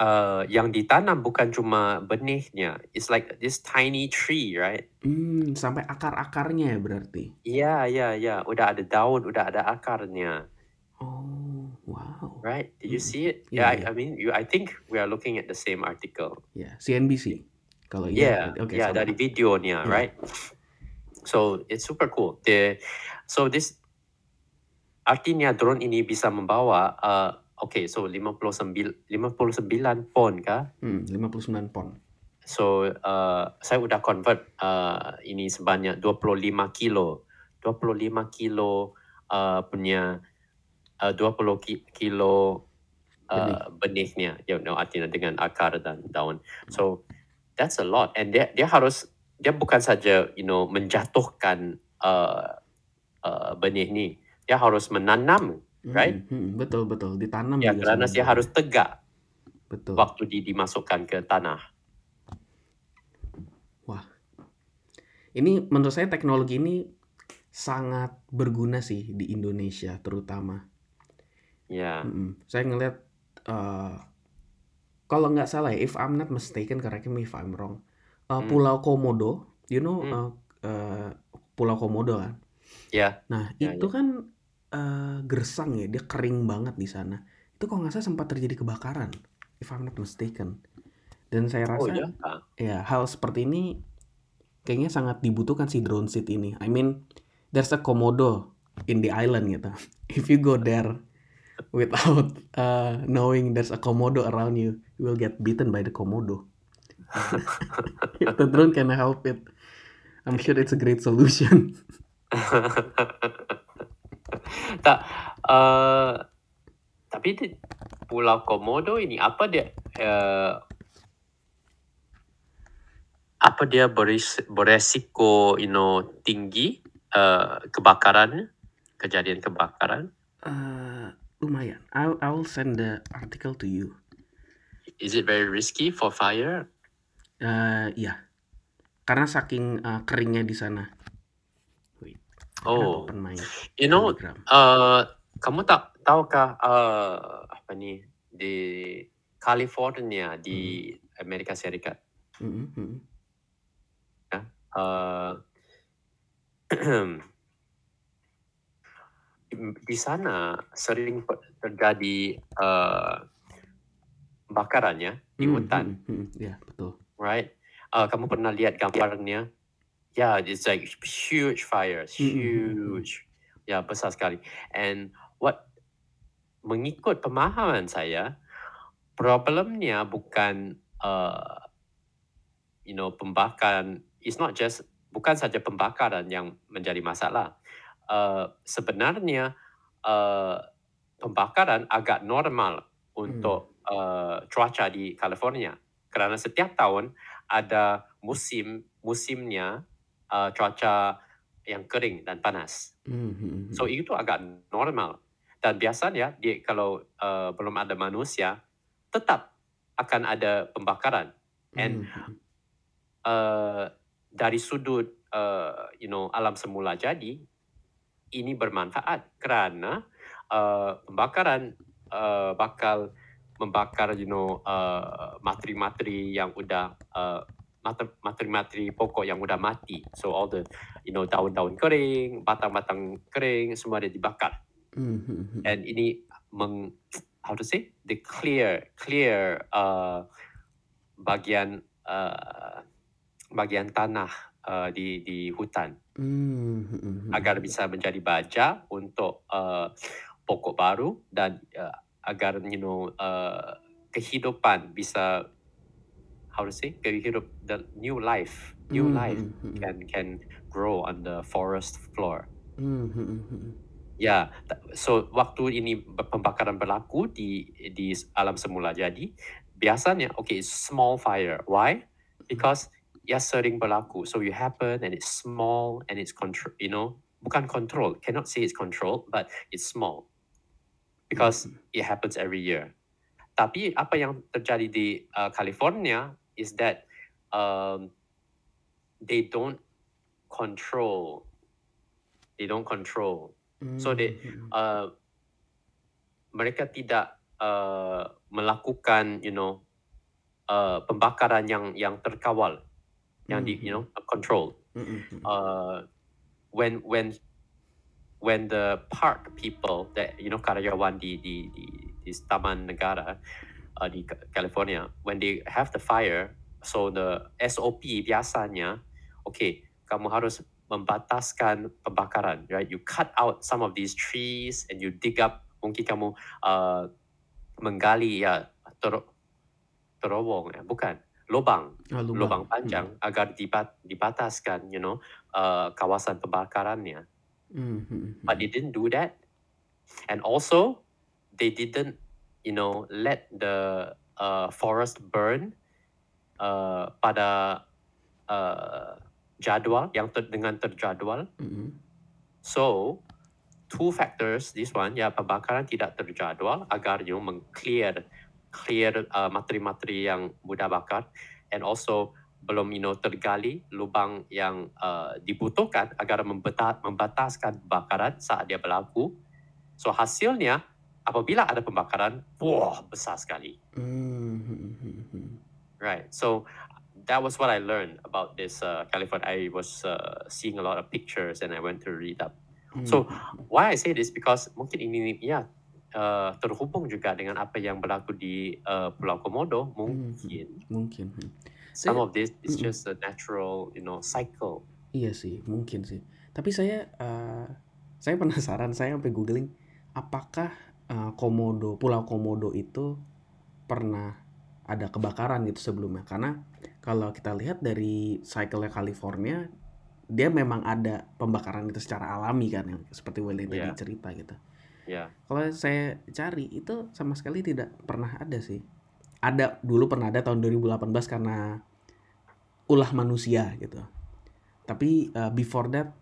uh, yang ditanam bukan cuma benihnya. It's like this tiny tree, right? Mmm, sampai akar-akarnya ya berarti? Iya iya iya, udah ada daun, udah ada akarnya. Oh, wow. Right? Did you Mhm. see it? Iya Yeah, iya. I I mean, you I think we are looking at the same article. Iya, CNBC. Kalau iya Yeah, berarti oke yeah, sama. dari videonya, Iya. right? So, it's super cool. The so this artinya drone ini bisa membawa, uh, okay, so 59 59 pon kah? Mhm, 59 pon. So, uh, saya udah convert, uh, ini sebanyak 25 kilo. 25 kilo, uh, punya, uh, 20 ki kilo, Benih. uh, benihnya, you know, artinya dengan akar dan daun. So, that's a lot and dia dia harus dia bukan saja, you know, menjatuhkan, uh, uh, benih ni, dia harus menanam, right? Mhm mhm, betul betul, ditanam Ya, dia buahnya. harus tegak Betul. waktu di dimasukkan ke tanah. Wah. Ini menurut saya teknologi ini sangat berguna sih di Indonesia terutama. Ya. Mhm, saya ngelihat, eee, kalau nggak salah ya, if I'm not mistaken, correct me if I'm wrong, eee, Hmm. Pulau Komodo, you know, Hmm. eee eee, Pulau Komodo kan? Ya. Nah, Ya itu ya. kan, eee, gersang ya, dia kering banget di sana. Itu kalau nggak salah sempat terjadi kebakaran, if I'm not mistaken. Dan saya Oh, rasa ya kah? ya hal seperti ini kayaknya sangat dibutuhkan si drone seed ini. I mean, there's a Komodo in the island gitu. If you go there without, eee, knowing there's a Komodo around you, you will get bitten by the Komodo. If the drone can help it, I'm sure it's a great solution. Tak, eee, tapi di Pulau Komodo ini apa dia, eee apa dia beris beresiko, you know, tinggi, eee, kebakarannya? Kejadian kebakaran? Eee, lumayan. I'll I'll send the article to you. Is it very risky for fire? Eee, iya. Karena saking, eee, keringnya di sana. Oh. open my You know, eee, kamu tak tahukah, eee, apa ni, di California di Mhm. Amerika Serikat, mhm. ya, eee, di sana sering terjadi, eee, kebakaran ya, di Mmm, hutan, mhm mhm, iya betul. right? Eee, kamu pernah lihat gambarnya? Yeah, it's like huge fires, Mhm mhm mhm. huge. Ya, besar sekali. And what mengikut pemahaman saya, problemnya bukan, eee, you know, pembakaran, it's not just bukan saja pembakaran yang menjadi masalah. Eee, sebenarnya, eee, pembakaran agak normal untuk, eee, cuaca di California. Kerana setiap tahun ada musim musimnya, eee, cuaca yang kering dan panas. Mhm So, itu agak normal. Dan biasanya di kalau, eee, belum ada manusia, tetap akan ada pembakaran. And, mhm. eee, dari sudut, eee, you know, alam semula jadi, ini bermanfaat kerana, eee, pembakaran, eee, bakal membakar, you know, eee, materi-materi yang udah, eee, mate materi-materi pokok yang udah mati. So, all the, you know, daun-daun kering, batang-batang kering, semua dia dibakar. Mhm. And ini meng how to say, the clear clear, eee, bagian, eee, bagian tanah, eee, di di hutan. Mhm. Agar bisa menjadi baja untuk, eee, pokok baru dan, eee, agar, you know, eee, kehidupan bisa how to say, kehidup the new life new Mmm, life mhm mhm. can can grow on the forest floor. Mhm mhm. Ya, so, waktu ini pembakaran berlaku di di alam semula jadi, biasanya okay, small fire. Why? Because ia sering berlaku. So, it happen and it's small and it's contro you know, bukan control, cannot say it's controlled, but it's small. Because Mhm. it happens every year. Tapi apa yang terjadi di, eee, California is that, um, they don't control they don't control. So, Mmm, they, mhm. eee, mereka tidak, uh, melakukan you know uh, pembakaran yang yang terkawal yang di you know control Mhm, mhm. uh, when when when the park people that you know karyawan di di di, di Taman Negara uh, di Ca- California when they have the fire so the SOP biasanya okay kamu harus membataskan pembakaran right? You cut out some of these trees and you dig up mungkin kamu uh, menggali ya ter terowong ya bukan lubang Oh, lubang. lubang. panjang agar dibat, dibataskan you know uh, kawasan pembakarannya. Mhm, mhm, but they didn't do that. And also they didn't you know let the uh, forest burn uh, pada uh, jadwal yang ter, dengan terjadwal mhm. so two factors this one ya pembakaran tidak terjadwal agar you meng-clear clear uh, materi-materi yang mudah bakar and also belum you know tergali lubang yang uh, dibutuhkan agar membeta, membataskan pembakaran saat dia berlaku so hasilnya apabila ada pembakaran wah besar sekali Mhm, mhm, mhm. right so that was what I learned about this uh, California I was uh, seeing a lot of pictures and I went to read up So, why I say this because mungkin ini ya uh, terhubung juga dengan apa yang berlaku di uh, Pulau Komodo mungkin mungkin. hmm. some Saya of this is just a natural you know cycle iya sih, mungkin sih. Tapi saya eh, saya penasaran, saya sampai googling apakah eh, Komodo, Pulau Komodo itu pernah ada kebakaran gitu sebelumnya. Karena kalau kita lihat dari cycle California, dia memang ada pembakaran itu secara alami kan, yang seperti Willy tadi Iya. cerita gitu. ya Kalau saya cari itu sama sekali tidak pernah ada sih. Ada dulu pernah ada tahun 2018 karena ulah manusia gitu. Tapi uh, before that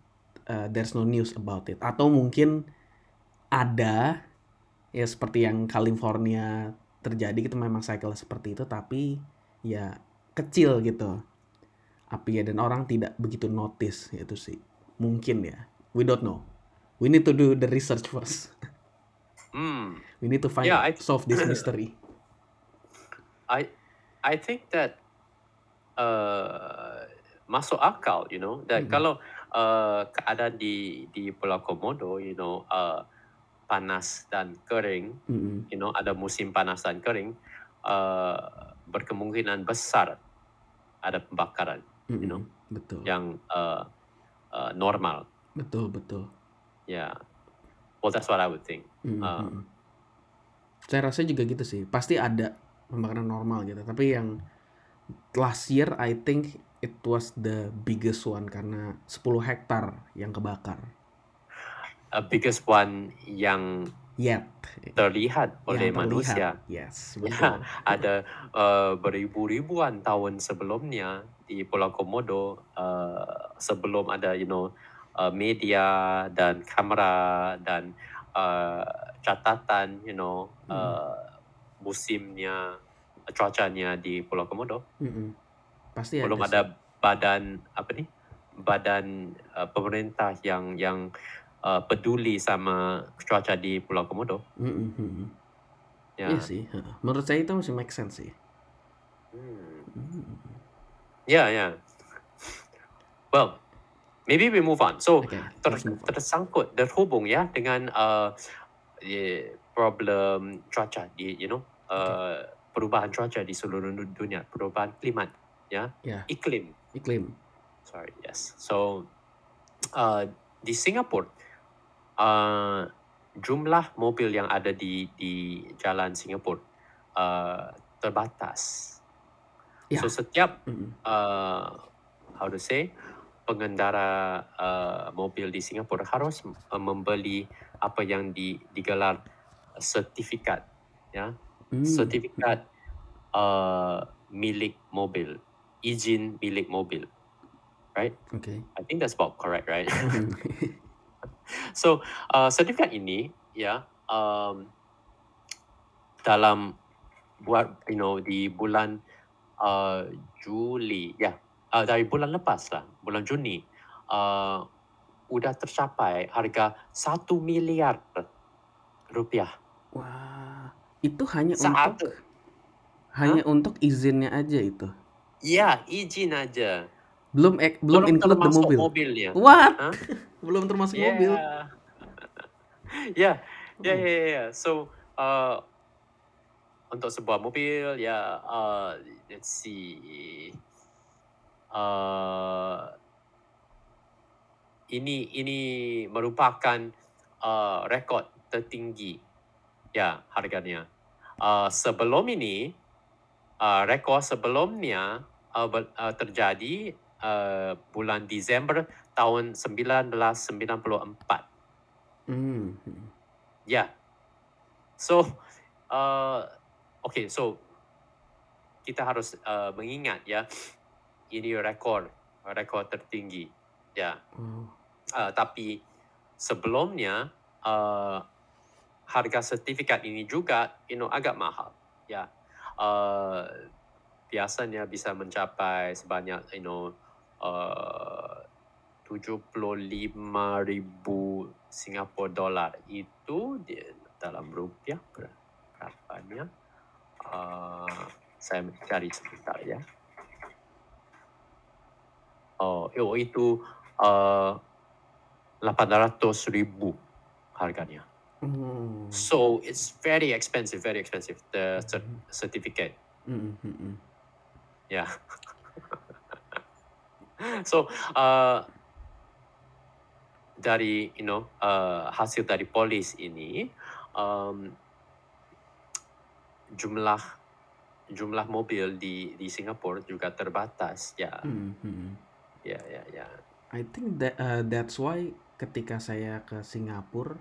uh, there's no news about it. Atau mungkin ada ya seperti yang California terjadi gitu memang cycle seperti itu tapi ya kecil gitu. Apinya dan orang tidak begitu notice itu sih. Mungkin ya. We don't know. We need to do the research first. Hmm. We need to find Yeah, I- solve this mystery. I I think that uh, masuk akal, you know, that Mm-mm. kalau uh, keadaan di di Pulau Komodo, you know, uh, panas dan kering, Mm-mm. you know, ada musim panas dan kering, uh, berkemungkinan besar ada pembakaran Mm-mm. know, betul, yang uh, uh, normal. betul, betul. Yeah, well, that's what I would think. Mm-mm, Ah. mm-mm. Saya rasa juga gitu sih. Pasti ada pembakaran normal gitu. Tapi yang last year I think it was the biggest one karena 10 hektar yang kebakar. A biggest one yang Yet terlihat oleh yang manusia. terlihat. Yes, Ya, betul. ada uh, beribu-ribuan tahun sebelumnya di Pulau Komodo uh, sebelum ada you know uh, media dan kamera dan uh, catatan you know uh, musimnya cuacanya di Pulau Komodo Mm-mm. Pasti belum ada. ada badan apa nih badan uh, pemerintah yang yang uh, peduli sama cuaca di Pulau Komodo. Mm-mm, mm-mm. ya Iya sih. Menurut saya itu masih make sense sih. Hmm. Mm. Ya, ya. Well, maybe we move on. So, Oke, ter, on. tersangkut, terhubung ya dengan uh, problem cuaca di, you know, uh, perubahan cuaca di seluruh du- dunia, perubahan klimat, ya, Ya. iklim. Iklim. Sorry, yes. So, uh, di Singapura, uh, jumlah mobil yang ada di di jalan Singapura uh, terbatas. Ya. So, setiap uh, how to say pengendara uh, mobil di Singapura harus uh, membeli apa yang di, digelar sertifikat ya Mm. sertifikat uh, milik mobil izin milik mobil right Oke. I think that's about correct right Mm. so uh, sertifikat ini ya um, dalam buat you know di bulan uh, Juli ya uh, dari bulan lepas lah bulan Juni uh, udah tercapai harga satu miliar rupiah Wah, Itu hanya Satu. untuk hanya untuk izinnya aja itu? Iya, izin aja. Belum ek belum Belum include the termasuk mobil? mobilnya. What? Hah? Belum termasuk mobil? Yeah. Yeah, yeah, Oh. yeah, yeah, yeah. So, uh, untuk sebuah mobil, ya, uh, let's see. Uh, ini ini merupakan uh, rekod tertinggi, ya harganya. Uh, sebelum ini, uh, rekod sebelumnya uh, ber- uh, terjadi uh, bulan Disember tahun 1994. Hmm. Ya. So, uh, okay, so kita harus uh, mengingat ya, ini rekor rekor tertinggi. Ya. Wow. Uh, tapi sebelumnya uh, harga sertifikat ini juga you know agak mahal. Ya. Uh, biasanya bisa mencapai sebanyak you know uh, 75,000 Singapura dolar. Itu di dalam rupiah ber- berapanya? Uh, saya cari sebentar ya. Oh, itu uh, 800 ribu harganya. Oh. So it's very expensive, very expensive the cer- Mhm. certificate. Mhm, mhm. Yeah. so uh, dari you know uh, hasil dari polis ini um, jumlah jumlah mobil di di Singapura juga terbatas ya. Mhm, mhm. ya ya ya. I think that uh, that's why ketika saya ke Singapura,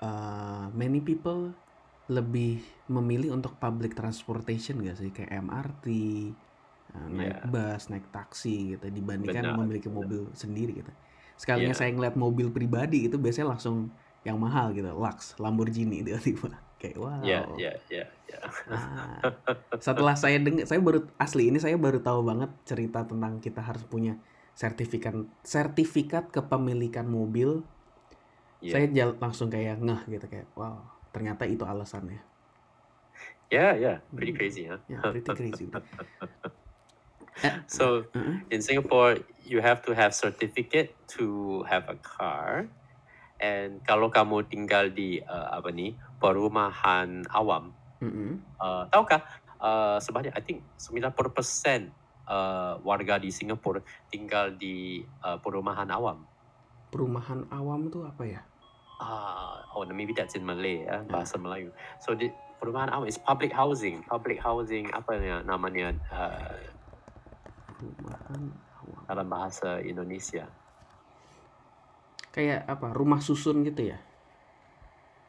uh, many people lebih memilih untuk public transportation gak sih? Kayak MRT, naik ya bus, naik taksi gitu dibandingkan benar memiliki benar mobil sendiri gitu. Sekalinya ya saya ngeliat mobil pribadi itu biasanya langsung yang mahal gitu, Lux, Lamborghini tiba-tiba kayak ya wow. ya ya ya Ah, setelah saya dengar, saya baru asli ini saya baru tahu banget cerita tentang kita harus punya sertifikat sertifikat kepemilikan mobil. Saya ya jal- langsung kayak ngeh gitu kayak wow, ternyata itu alasannya. ya ya pretty Hmm, crazy huh ya pretty crazy. Eh, so uh-uh. in Singapore you have to have certificate to have a car and kalau kamu tinggal di uh, apa ni perumahan awam Mm-mm. uh, tahukah uh, sebanyak I think 90% uh, warga di Singapura tinggal di uh, perumahan awam Perumahan awam tuh apa ya? uh, oh maybe that's in Malay ya Ya, bahasa Melayu so di perumahan awam is public housing public housing apa ya namanya uh, perumahan awam. dalam bahasa Indonesia Kayak apa? Rumah susun gitu ya?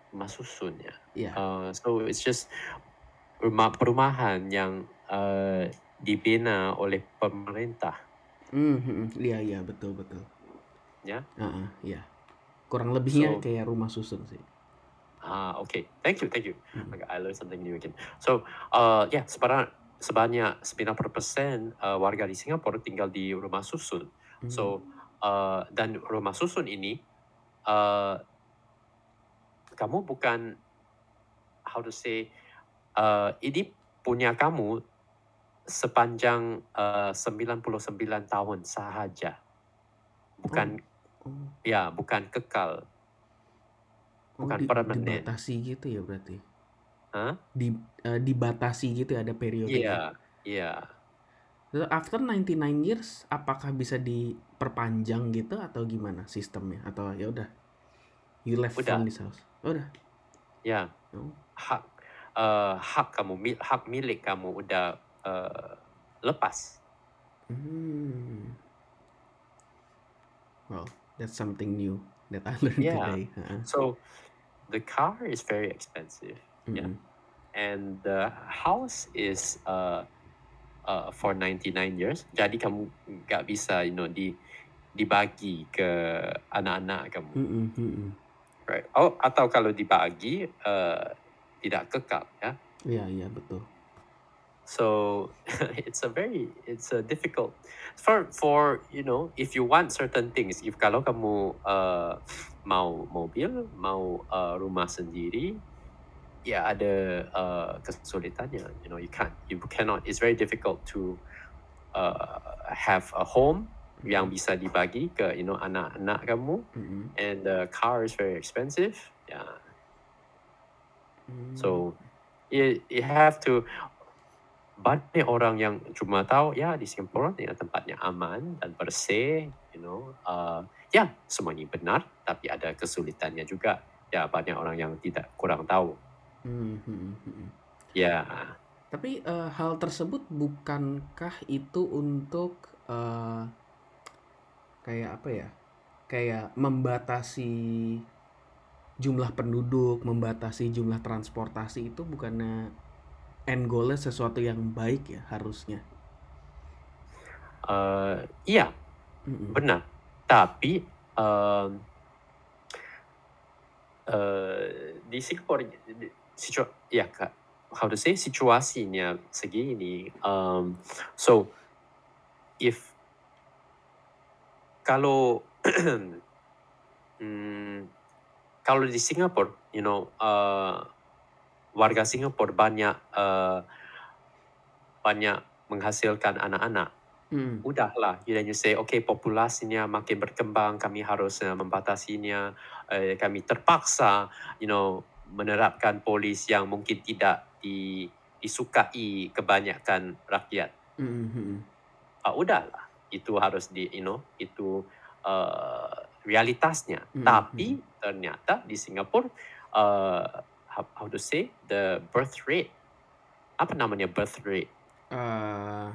rumah susun ya Iya. Uh, so it's just rumah perumahan yang uh, dibina oleh pemerintah, Hmm, hmm, iya iya betul betul. ya. Ah, ah, iya. Kurang lebihnya So, kayak rumah susun sih. ah, okay, thank you, thank you. Mm. Okay, I learned something new again. So, uh, yeah, sebanyak sebanyak 90% uh, warga di Singapura tinggal di rumah susun. Hmm. So, uh, dan rumah susun ini, uh, kamu bukan how to say, uh, ini punya kamu sepanjang uh, 99 tahun sahaja. Oh, Bukan, oh, ya, bukan kekal, oh bukan di, permanen. dibatasi gitu ya berarti. Di eh, dibatasi gitu ya ada periodenya. Iya, iya. Terus after 99 years apakah bisa diperpanjang gitu atau gimana sistemnya atau ya udah you left Udah, from this house. Udah. ya. Oh. Hak, uh, hak kamu, hak milik kamu udah uh, lepas. Hmm. Well, that's something new that I learned Yeah. today. Heeh. So, the car is very expensive. Yeah. Mm-mm. And the house is uh, uh, for 99 years. Jadi kamu nggak bisa, you know, di dibagi ke anak-anak kamu, mm-mm. right? Oh, atau kalau dibagi uh, tidak kekal, ya. Iya, iya betul. So it's a very it's a difficult for for you know if you want certain things if kalau kamu uh, mau mobil mau uh, rumah sendiri ya ada uh, kesulitannya. You know, you can't, you cannot. It's very difficult to uh, have a home yang bisa dibagi ke you know anak-anak kamu, Mhm. and the car is very expensive. Yeah, Hmm. so you you have to banyak orang yang cuma tahu ya di Singapura ya tempatnya aman dan bersih, you know, uh, ya semuanya benar, tapi ada kesulitannya juga. Ya banyak orang yang tidak kurang tahu. Hmm, hmm, hmm. Ya, Tapi eh, hal tersebut bukankah itu untuk eh, kayak apa ya? Kayak membatasi jumlah penduduk, membatasi jumlah transportasi itu bukannya end goalnya sesuatu yang baik ya harusnya. uh, iya Mm-mm. benar. Tapi um, uh, di Singapura, di- situ, ya how to say situasinya segini. Um, so if kalau hmm, kalau di Singapura, you know, uh, warga Singapura banyak uh, banyak menghasilkan anak-anak. Mm. Udahlah, you then you say, okay, populasinya makin berkembang, kami harus uh, membatasinya, uh, kami terpaksa, you know, menerapkan polis yang mungkin tidak di, disukai kebanyakan rakyat. Mm, mm, Ah, udahlah, itu harus di, you know, itu uh, realitasnya. Mm, Tapi ternyata di Singapura, uh, how, how to say, the birth rate, apa namanya birth rate? Eh,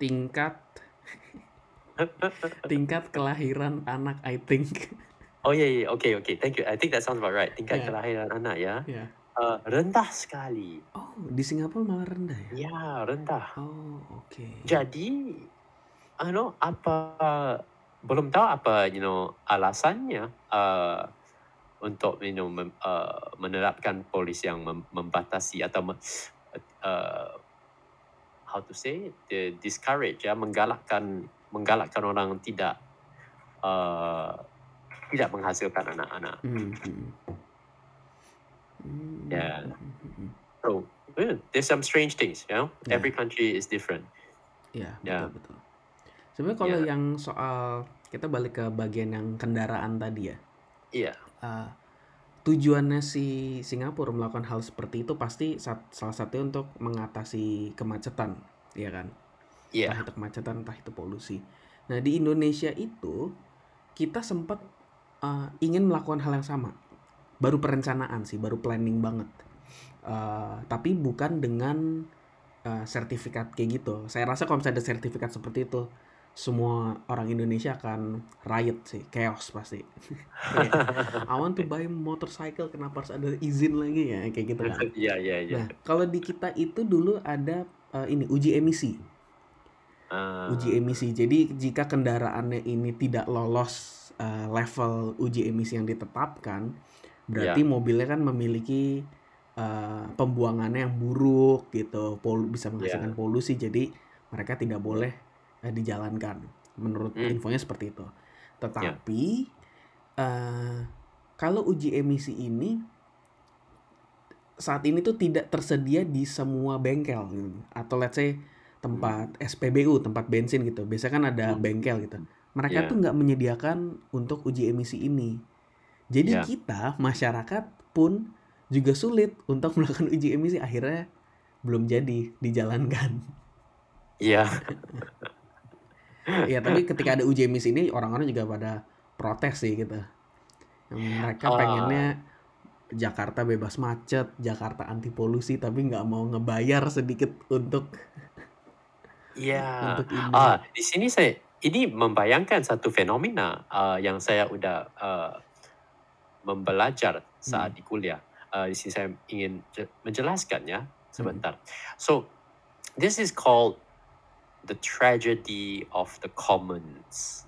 tingkat tingkat kelahiran anak I think. Oh yeah, yeah, okay, okay, thank you. I think that sounds about right. Tingkat kelahiran anak ya, ya. rendah sekali. Oh, di Singapura malah rendah ya? Ya, rendah. Oh, oke. Jadi, apa belum tahu apa you know alasannya uh, untuk you know mem, uh, menerapkan polis yang mem, membatasi atau me, how to say discourage ya menggalakkan menggalakkan orang tidak tidak menghasilkan anak-anak. Hmm, hmm. Hmm. So yeah, there's some strange things, you know. Yeah. Every country is different. Ya, Ya. betul betul. Sebenarnya kalau Ya. yang soal kita balik ke bagian yang kendaraan tadi ya. Iya. eh, tujuannya si Singapura melakukan hal seperti itu pasti salah satunya untuk mengatasi kemacetan, ya kan? Iya. Entah itu kemacetan, entah itu polusi. Nah, di Indonesia itu kita sempat eh, ingin melakukan hal yang sama. Baru perencanaan sih, baru planning banget. Eh, tapi bukan dengan eh, sertifikat kayak gitu. Saya rasa kalau misalnya ada sertifikat seperti itu, semua orang Indonesia akan riot sih, chaos pasti. Kayak, I want to buy motorcycle, kenapa harus ada izin lagi ya, kayak gitu kan. Iya, iya, iya. Nah, kalau di kita itu dulu ada eh, ini uji emisi Ah, uji emisi. Jadi jika kendaraannya ini tidak lolos uh, level uji emisi yang ditetapkan, berarti mobilnya kan memiliki uh, pembuangannya yang buruk gitu, polu bisa menghasilkan polusi. Jadi mereka tidak boleh uh, dijalankan. Menurut Hmm. infonya seperti itu. Tetapi uh, kalau uji emisi ini saat ini tuh tidak tersedia di semua bengkel gitu. atau let's say tempat SPBU tempat bensin gitu biasanya kan ada Hmm. bengkel gitu mereka Iya. tuh nggak menyediakan untuk uji emisi ini jadi Iya. kita masyarakat pun juga sulit untuk melakukan uji emisi akhirnya belum jadi dijalankan Iya. ya tapi ketika ada uji emisi ini orang-orang juga pada protes sih gitu mereka Ah. pengennya Jakarta bebas macet, Jakarta anti polusi, tapi nggak mau ngebayar sedikit untuk Iya. untuk ini. Ah, di sini saya ini membayangkan satu fenomena ah, yang saya udah ah, membelajar saat Hmm. di kuliah. Ah, di sini saya ingin je- menjelaskan ya Hmm. sebentar. So, this is called the tragedy of the commons.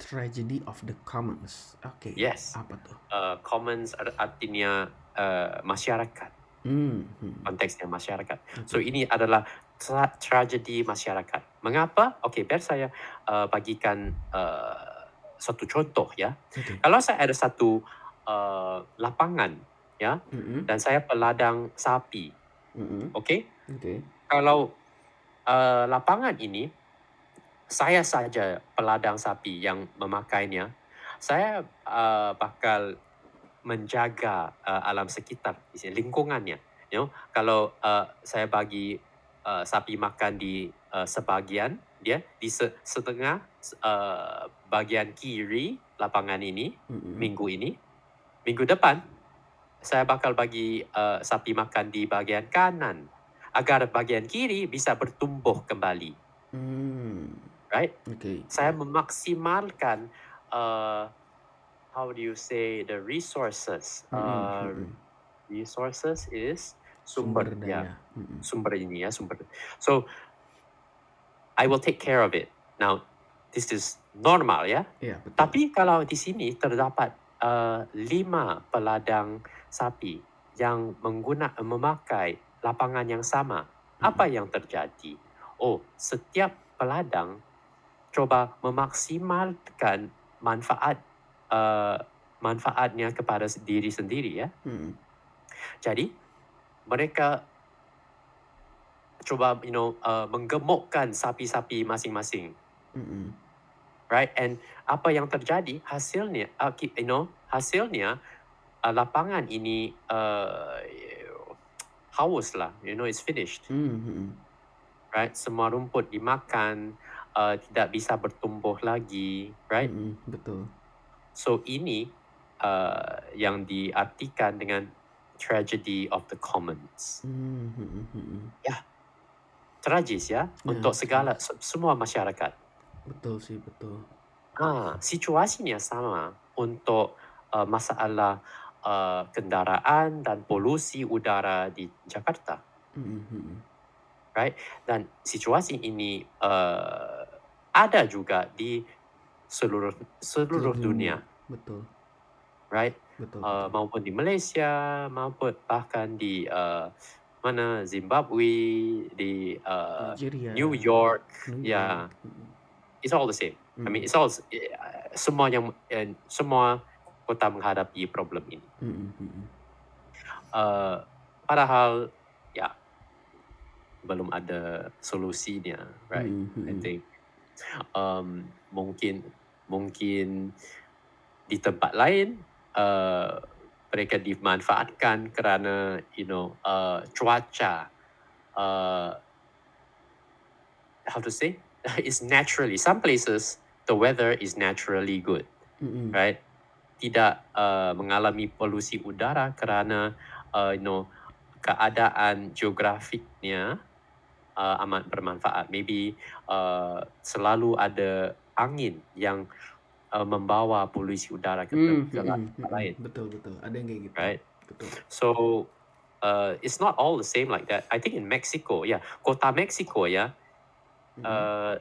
Tragedy of the Commons. Oke. Yes. Apa tuh? Uh, commons ar- artinya uh, masyarakat, Hmm. hmm. konteksnya masyarakat. Oke. So ini adalah tra- tragedi masyarakat. Mengapa? Oke, biar saya uh, bagikan uh, satu contoh ya. Oke. Kalau saya ada satu uh, lapangan ya, Mhm. dan saya peladang sapi. Mhm. Okey? Oke. Kalau, eee, lapangan ini, saya saja peladang sapi yang memakainya, saya, eee, bakal menjaga, eee, alam sekitar, lingkungannya, you know. Kalau, eee, saya bagi, eee, sapi makan di, eee, sebahagian dia, di se setengah, eee, bahagian kiri lapangan ini, Mhm. minggu ini. Minggu depan, saya bakal bagi, eee, sapi makan di bahagian kanan, agar bahagian kiri bisa bertumbuh kembali. Mmm. Right? Oke. Saya memaksimalkan, eee, how do you say, the resources, Mhm mhm. resources is Sumber sumber, ya, daya. Mhm. sumber ini ya, sumber. So I will take care of it. Now, this is normal ya. Iya, betul. Tapi kalau di sini terdapat, eee, 5 peladang sapi yang mengguna memakai lapangan yang sama, apa yang terjadi? Oh, setiap peladang coba memaksimalkan manfaat, eee, manfaatnya kepada diri sendiri ya. Mhm. Jadi, mereka coba, you know, eee, menggemukkan sapi-sapi masing-masing. Mhm. Right? And apa yang terjadi, hasilnya, ki you know, hasilnya, eee, lapangan ini, eee, hauslah, you know, it's finished. Mhm. Right? Semua rumput dimakan, eee, tidak bisa bertumbuh lagi, right? Mhm, betul. So ini, eee, yang diartikan dengan tragedy of the commons. Mhm. Ya. Tragis ya, Ya, untuk segala se semua masyarakat. Betul sih, betul. Ah, situasinya sama untuk, eee, masalah, eee, kendaraan dan polusi udara di Jakarta. Mhm mhm. Right? Dan situasi ini, eee, ada juga di seluruh seluruh Seluruh dunia. dunia. Betul. Right? Betul betul. maupun di Malaysia, maupun bahkan di, eee, mana, Zimbabwe, di, eee, Nigeria, New York, New ya. York, mhm. It's all the same. I mean, Mhm. it's all eee, semua yang eee, semua kota menghadapi problem ini. Mhm mhm. Eee, padahal, ya, belum ada solusinya, right? Mhm I think, um, mungkin mungkin di tempat lain, eee, mereka dimanfaatkan kerana, you know, eee, cuaca, eee how to say, it's naturally some places, the weather is naturally good, Mhm. right? Tidak, eee, mengalami polusi udara kerana, eee, you know, keadaan geografiknya, eee, amat bermanfaat. Maybe, eee, selalu ada angin yang, eee, membawa polusi udara ke Mmm, ke tempat mhm. lain. Betul betul, ada yang kayak gitu. Right? Betul. So, eee, it's not all the same like that. I think in Mexico, ya, kota Mexico ya, Mhm. eee,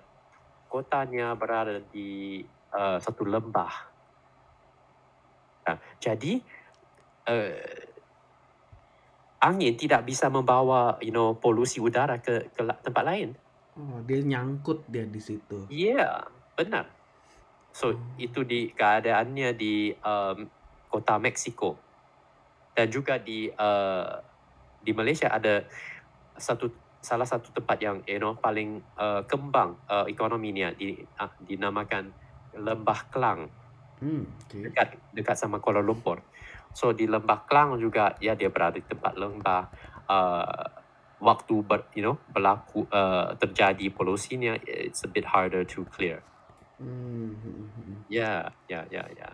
kotanya berada di, eee, satu lembah. Nah, jadi, eee, angin tidak bisa membawa, you know, polusi udara ke ke tempat lain. Oh, dia nyangkut dia di situ. Ya, benar. So, itu di keadaannya di, mmm, kota Mexico. Dan juga di, eee, di Malaysia ada satu salah satu tempat yang, you know, paling, eee, kembang, eee, ekonominya di ah, dinamakan Lembah Klang. Mmm, oke. Dekat dekat sama Kuala Lumpur. So, di Lembah Klang juga, ya, dia berada di tempat lembah, eee, waktu ber you know, berlaku, eee, terjadi polusinya, it's a bit harder to clear. Mhm. Ya ya ya ya.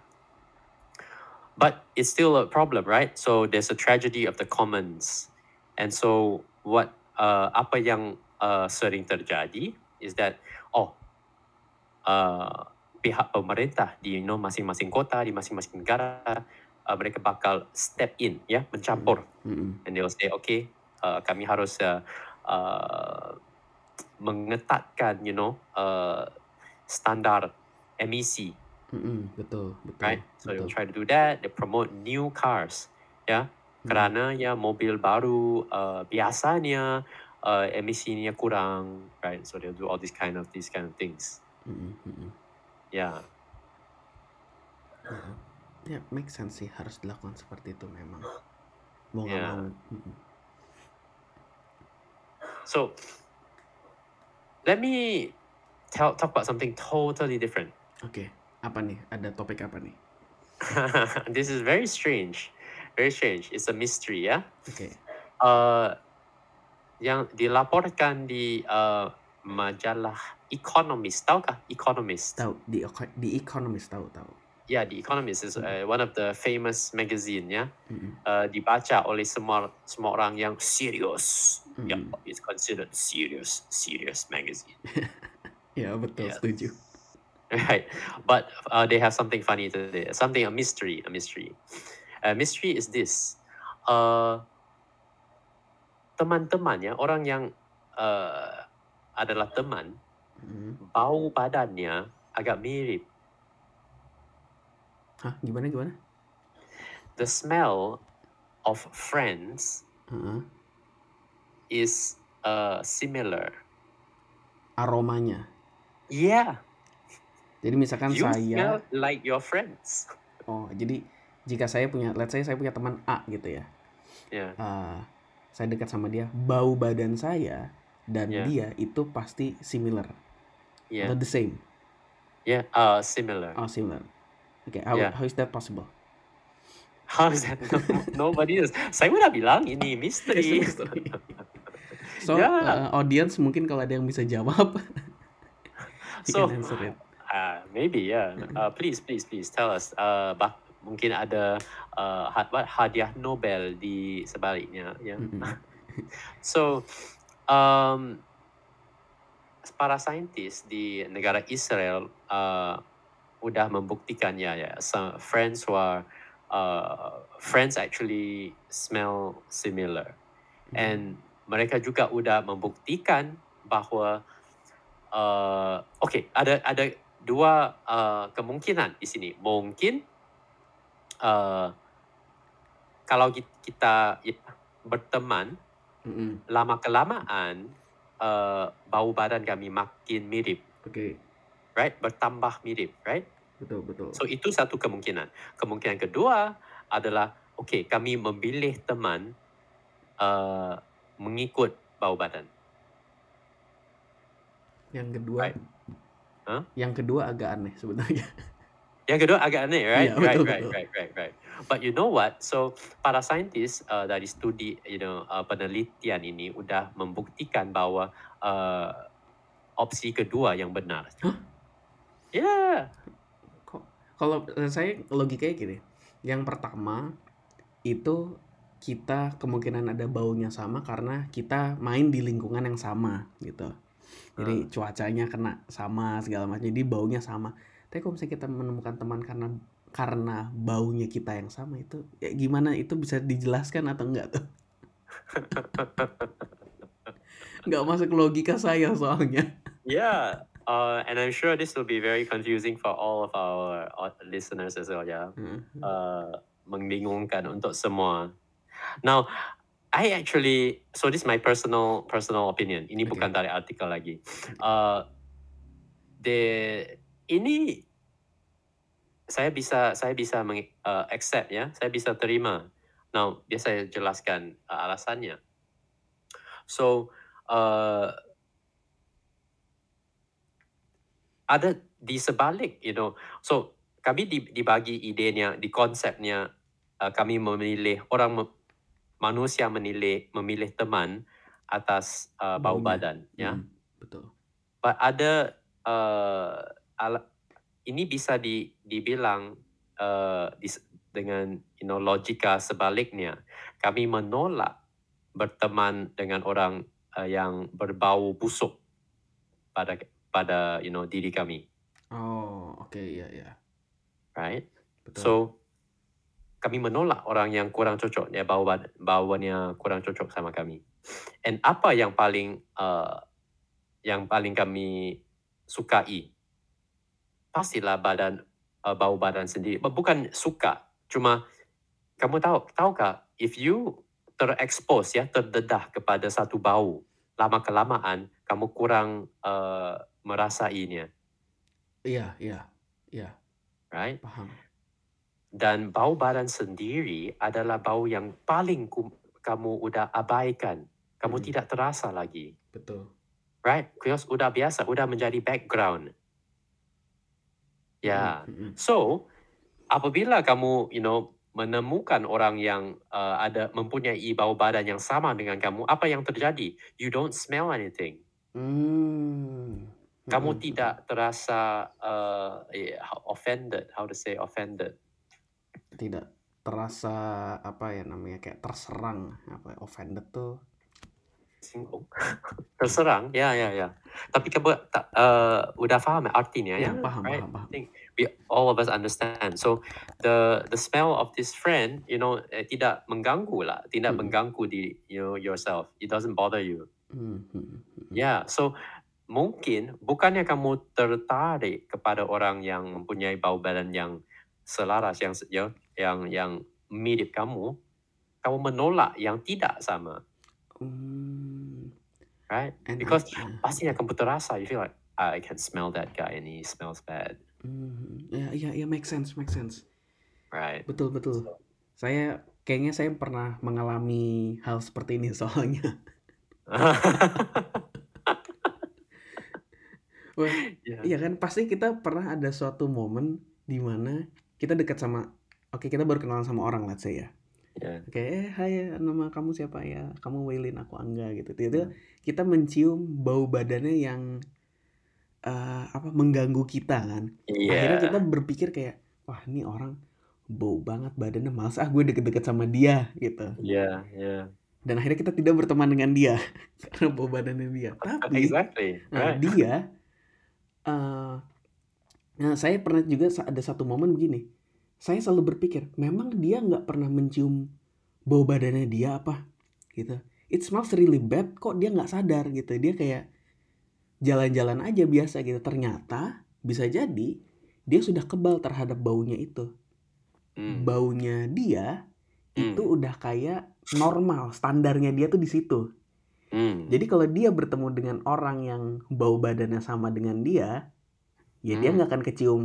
But it's still a problem, right? So, there's a tragedy of the commons. And so, what, eee, apa yang, eee, sering terjadi is that, oh, eee, pihak pemerintah di, you know, masing-masing kota, di masing-masing negara, eee, mereka bakal step in, ya, mencampur. Mhm mhm. And they will say, "Okay, eee, kami harus, eee, eee, mengetatkan, you know, eee, standar emisi." Mhm, betul betul Right? So, they betul. try to do that, they promote new cars, ya. Mhm. Kerana, ya, mobil baru, eee, biasanya, eee, emisinya kurang, right? So, they'll do all these kind of these kind of things. Mhm mhm. Ya. Heeh. Ya, make sense sih, harus dilakukan seperti itu memang. Mau Yeah. mau. Mhm. So let me tell talk about something totally different. Oke, apa nih? Ada topik apa nih? this is very strange, very strange. It's a mystery, ya. Oke. Uh, yang dilaporkan di uh, majalah Economist, tahu kah Economist? Tahu di di Economist tahu tahu. Ya, The Economist is uh, one of the famous magazine, ya. Mhm. Uh, dibaca oleh semua semua orang yang serius. Ya, Mhm. it's considered serious, serious magazine. Ya betul Yes. setuju. Right, but uh, they have something funny today. Something a mystery, a mystery. A mystery is this. Uh, teman-teman ya, orang yang uh, adalah teman, Mhm. bau badannya agak mirip. Hah, gimana gimana? The smell of friends Heeh. is uh, similar. Aromanya. Yeah, Jadi misalkan you saya smell like your friends. Oh, jadi jika saya punya, let's say saya punya teman A gitu ya. Yeah, Ah, saya dekat sama dia, bau badan saya dan Yeah. dia itu pasti similar yeah, atau the same. yeah. Uh, similar. Oh, similar. Oke, how, Yeah. how is that possible? How is that? No, nobody is. Saya udah bilang ini misteri. So, Yeah. uh, audience mungkin kalau ada yang bisa jawab, you So, can answer it. uh, maybe yeah. Uh, please, please, please tell us. Uh, bah, mungkin ada uh, had, hadiah Nobel di sebaliknya. Ya. Mm-mm. So, um, para saintis di negara Israel uh, udah membuktikan ya, ya. Some friends who are uh, friends actually smell similar. And mereka juga udah membuktikan bahwa uh, oke okay, ada ada dua uh, kemungkinan di sini. Mungkin uh, kalau ki- kita ya, berteman Mm-mm. lama kelamaan uh, bau badan kami makin mirip, Oke, right? Bertambah mirip, right? betul betul. So itu satu kemungkinan. Kemungkinan kedua adalah oke okay, kami memilih teman uh, mengikut bau badan. Yang kedua, Right. Huh? yang kedua agak aneh sebenarnya. Yang kedua agak aneh, right? Iya, right, betul, right, betul. right, right, right. But you know what? So para saintis uh, dari studi, you know, uh, penelitian ini udah membuktikan bahwa uh, opsi kedua yang benar. Hah? Yeah. Kok kalau eh, saya logikanya gini. Yang pertama itu kita kemungkinan ada baunya sama karena kita main di lingkungan yang sama gitu. Jadi cuacanya kena sama segala macam. Jadi baunya sama. Tapi kalau misalnya kita menemukan teman karena karena baunya kita yang sama itu ya gimana itu bisa dijelaskan atau enggak tuh? Nggak masuk logika saya soalnya. Yeah. Uh, and I'm sure this will be very confusing for all of our uh, listeners as well. Yeah. Heeh. uh, membingungkan untuk semua. Now, I actually so this is my personal personal opinion. Ini Okay. bukan dari artikel lagi. Uh, the ini saya bisa saya bisa meng, uh, accept ya, saya bisa terima. Now, biar saya jelaskan uh, alasannya. So, uh, ada di sebalik, you know. So, kami di- dibagi idenya, di konsepnya uh, kami memilih orang manusia menilai memilih teman atas uh, bau Baunya. badan, ya. Mm, betul. But ada uh, ala, ini bisa di, dibilang uh, dis, dengan you know logika sebaliknya. Kami menolak berteman dengan orang uh, yang berbau busuk pada pada you know diri kami, Oh, oke iya iya. right? Betul. So kami menolak orang yang kurang cocok ya bau bad- bauannya kurang cocok sama kami. And apa yang paling uh, yang paling kami sukai? Pastilah badan uh, bau badan sendiri. Bu- Bukan suka, cuma kamu tahu tahukah if you terekspos ya terdedah kepada satu bau lama kelamaan kamu kurang uh, merasainya, Iya, iya. Iya, right? paham. Dan bau badan sendiri adalah bau yang paling kum- kamu udah abaikan. Kamu Mm. tidak terasa lagi. Betul. Right? Because udah biasa, udah menjadi background. Ya. Mm, mm, mm. So, apabila kamu, you know, menemukan orang yang uh, ada mempunyai bau badan yang sama dengan kamu, apa yang terjadi? You don't smell anything. Hmm. Kamu Mm, mm, tidak terasa uh, eh, offended. How to say offended? Tidak terasa apa ya namanya kayak terserang apa ya, offended tuh. Singgung. Terserang, ya, ya, ya. Tapi kamu tak, uh, udah paham artinya, Ya, ya? paham, Right? paham, paham. I think we all of us understand. So the the smell of this friend, you know, eh, tidak mengganggu lah, tidak Mm, mm. mengganggu di you know yourself. It doesn't bother you. Mm, mm, mm, mm. Yeah, so mungkin bukannya kamu tertarik kepada orang yang mempunyai bau badan yang selaras, yang yang yang, mirip kamu, kamu menolak yang tidak sama, Hmm. right? And Because uh, pastinya kamu terasa, you feel like I can smell that guy and he smells bad, hmm, ya, ya, ya, make sense, make sense. right? Betul, betul. Saya kayaknya saya pernah mengalami hal seperti ini soalnya. Wah, yeah. iya kan pasti kita pernah ada suatu momen di mana kita dekat sama oke kita baru kenalan sama orang let's say ya. Yeah. Oke, eh hai nama kamu siapa ya? Kamu Waylin, aku Angga gitu. Hmm. Tiba-tiba kita mencium bau badannya yang eh, apa mengganggu kita kan. Akhirnya kita Yeah. berpikir kayak wah ini orang bau banget badannya males ah gue deket-deket sama dia gitu. Yeah, yeah. Dan akhirnya kita tidak berteman dengan dia karena bau badannya dia. Tapi Exactly. Nah, Right. dia eh nah saya pernah juga ada satu momen begini. Saya selalu berpikir, memang dia nggak pernah mencium bau badannya dia apa gitu. It smells really bad kok dia nggak sadar gitu. Dia kayak jalan-jalan aja biasa gitu. Ternyata bisa jadi dia sudah kebal terhadap baunya itu. Mm. Baunya dia itu Mm. udah kayak normal, standarnya dia tuh di situ. Mm. Jadi kalau dia bertemu dengan orang yang bau badannya sama dengan dia, ya dia Hmm. nggak akan kecium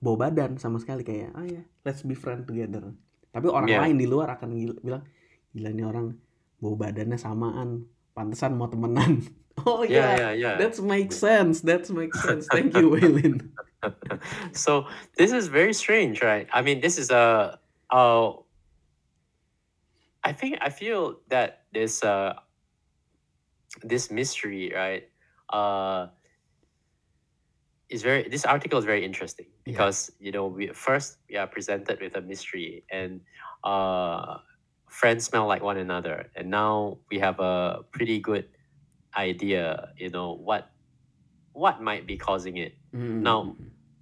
bau badan sama sekali kayak, oh ya, let's be friend together. Tapi orang Yeah. lain di luar akan gil- bilang, gila nih orang bau badannya samaan, pantesan mau temenan. Oh Yeah, ya, yeah, yeah. that's make sense, that's make sense. Thank you, Waylin. so this is very strange, right? I mean, this is a, uh, I think I feel that this uh this mystery, right? Uh, is very this article is very interesting Yeah. because you know we first we are presented with a mystery and uh friends smell like one another and now we have a pretty good idea you know what what might be causing it Hmm, Now,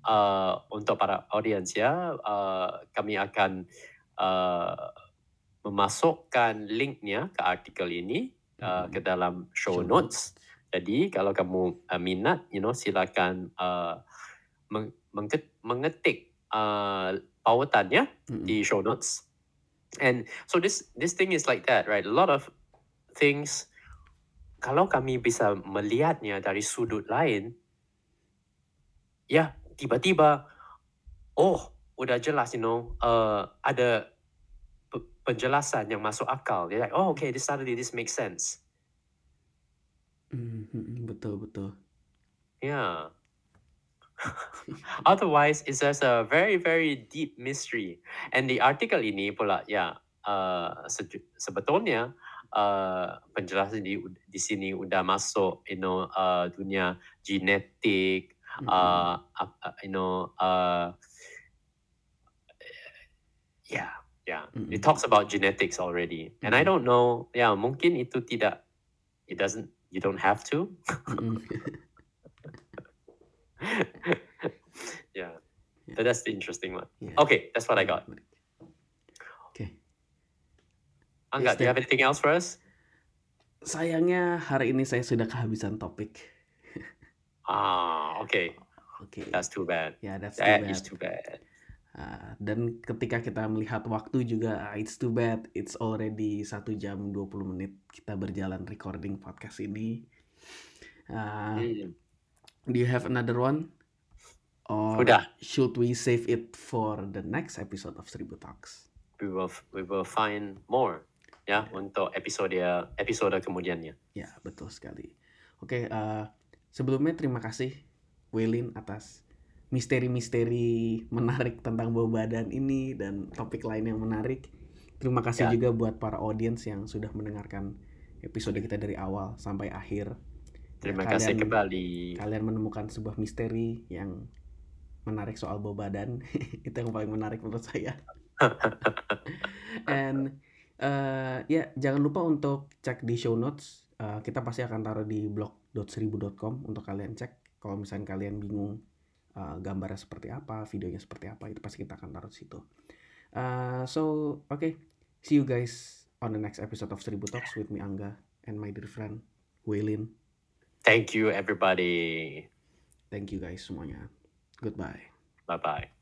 uh, untuk para audiens ya, uh, kami akan uh, memasukkan linknya ke artikel ini uh, Hmm. ke dalam show Show notes. Jadi kalau kamu uh, minat, you know, silakan uh, meng- mengetik uh, pautannya Hmm, di show notes. And so this this thing is like that, right? A lot of things kalau kami bisa melihatnya dari sudut lain, ya tiba-tiba oh udah jelas you know uh, ada pe- penjelasan yang masuk akal. Dia like, oh okay, this suddenly this makes sense. Hmm, hmm, hmm, betul betul. Yeah. Otherwise, it's just a very very deep mystery. And the article ini pula, ya, uh, seju- sebetulnya uh, penjelasan di di sini udah masuk, you know, uh, dunia genetik, Hmm, uh, ap- uh, you know, uh, yeah, yeah. hmm, It talks about genetics already, and I hmm, don't know, ya, mungkin itu tidak, it doesn't, you don't have to. hmm, hmm. yeah, but that's the interesting one. ya, Okay, that's what I got. Oke. Angga, Yes, do you have anything else for us? Sayangnya hari ini saya sudah kehabisan topik. Ah, okay. Oke. That's too bad. Ya, that's too That bad. is too bad. Ah, dan ketika kita melihat waktu juga, ah, it's too bad. It's already 1 jam 20 menit kita berjalan recording podcast ini. Hmm. do you have another one? Or Udah. should we save it for the next episode of Seribu Talks? We will we will find more ya untuk episode episode kemudiannya. Ya, betul sekali. Oke, eh, sebelumnya terima kasih Welin atas misteri-misteri menarik tentang bau badan ini dan topik lain yang menarik. Terima kasih Ya. juga buat para audiens yang sudah mendengarkan episode kita dari awal sampai akhir. Terima Ya, kasih kalian- kembali. Kalian menemukan sebuah misteri yang menarik soal bau badan. Itu yang paling menarik menurut saya. And eh, ya jangan lupa untuk cek di show notes. Eh, kita pasti akan taruh di blog.seribu.com untuk kalian cek. Kalau misalnya kalian bingung eh, gambarnya seperti apa, videonya seperti apa, itu pasti kita akan taruh di situ. Eh, so, oke. See you guys on the next episode of Seribu Talks with me Angga and my dear friend Waylin. Thank you everybody. Thank you guys semuanya. Goodbye. Bye bye.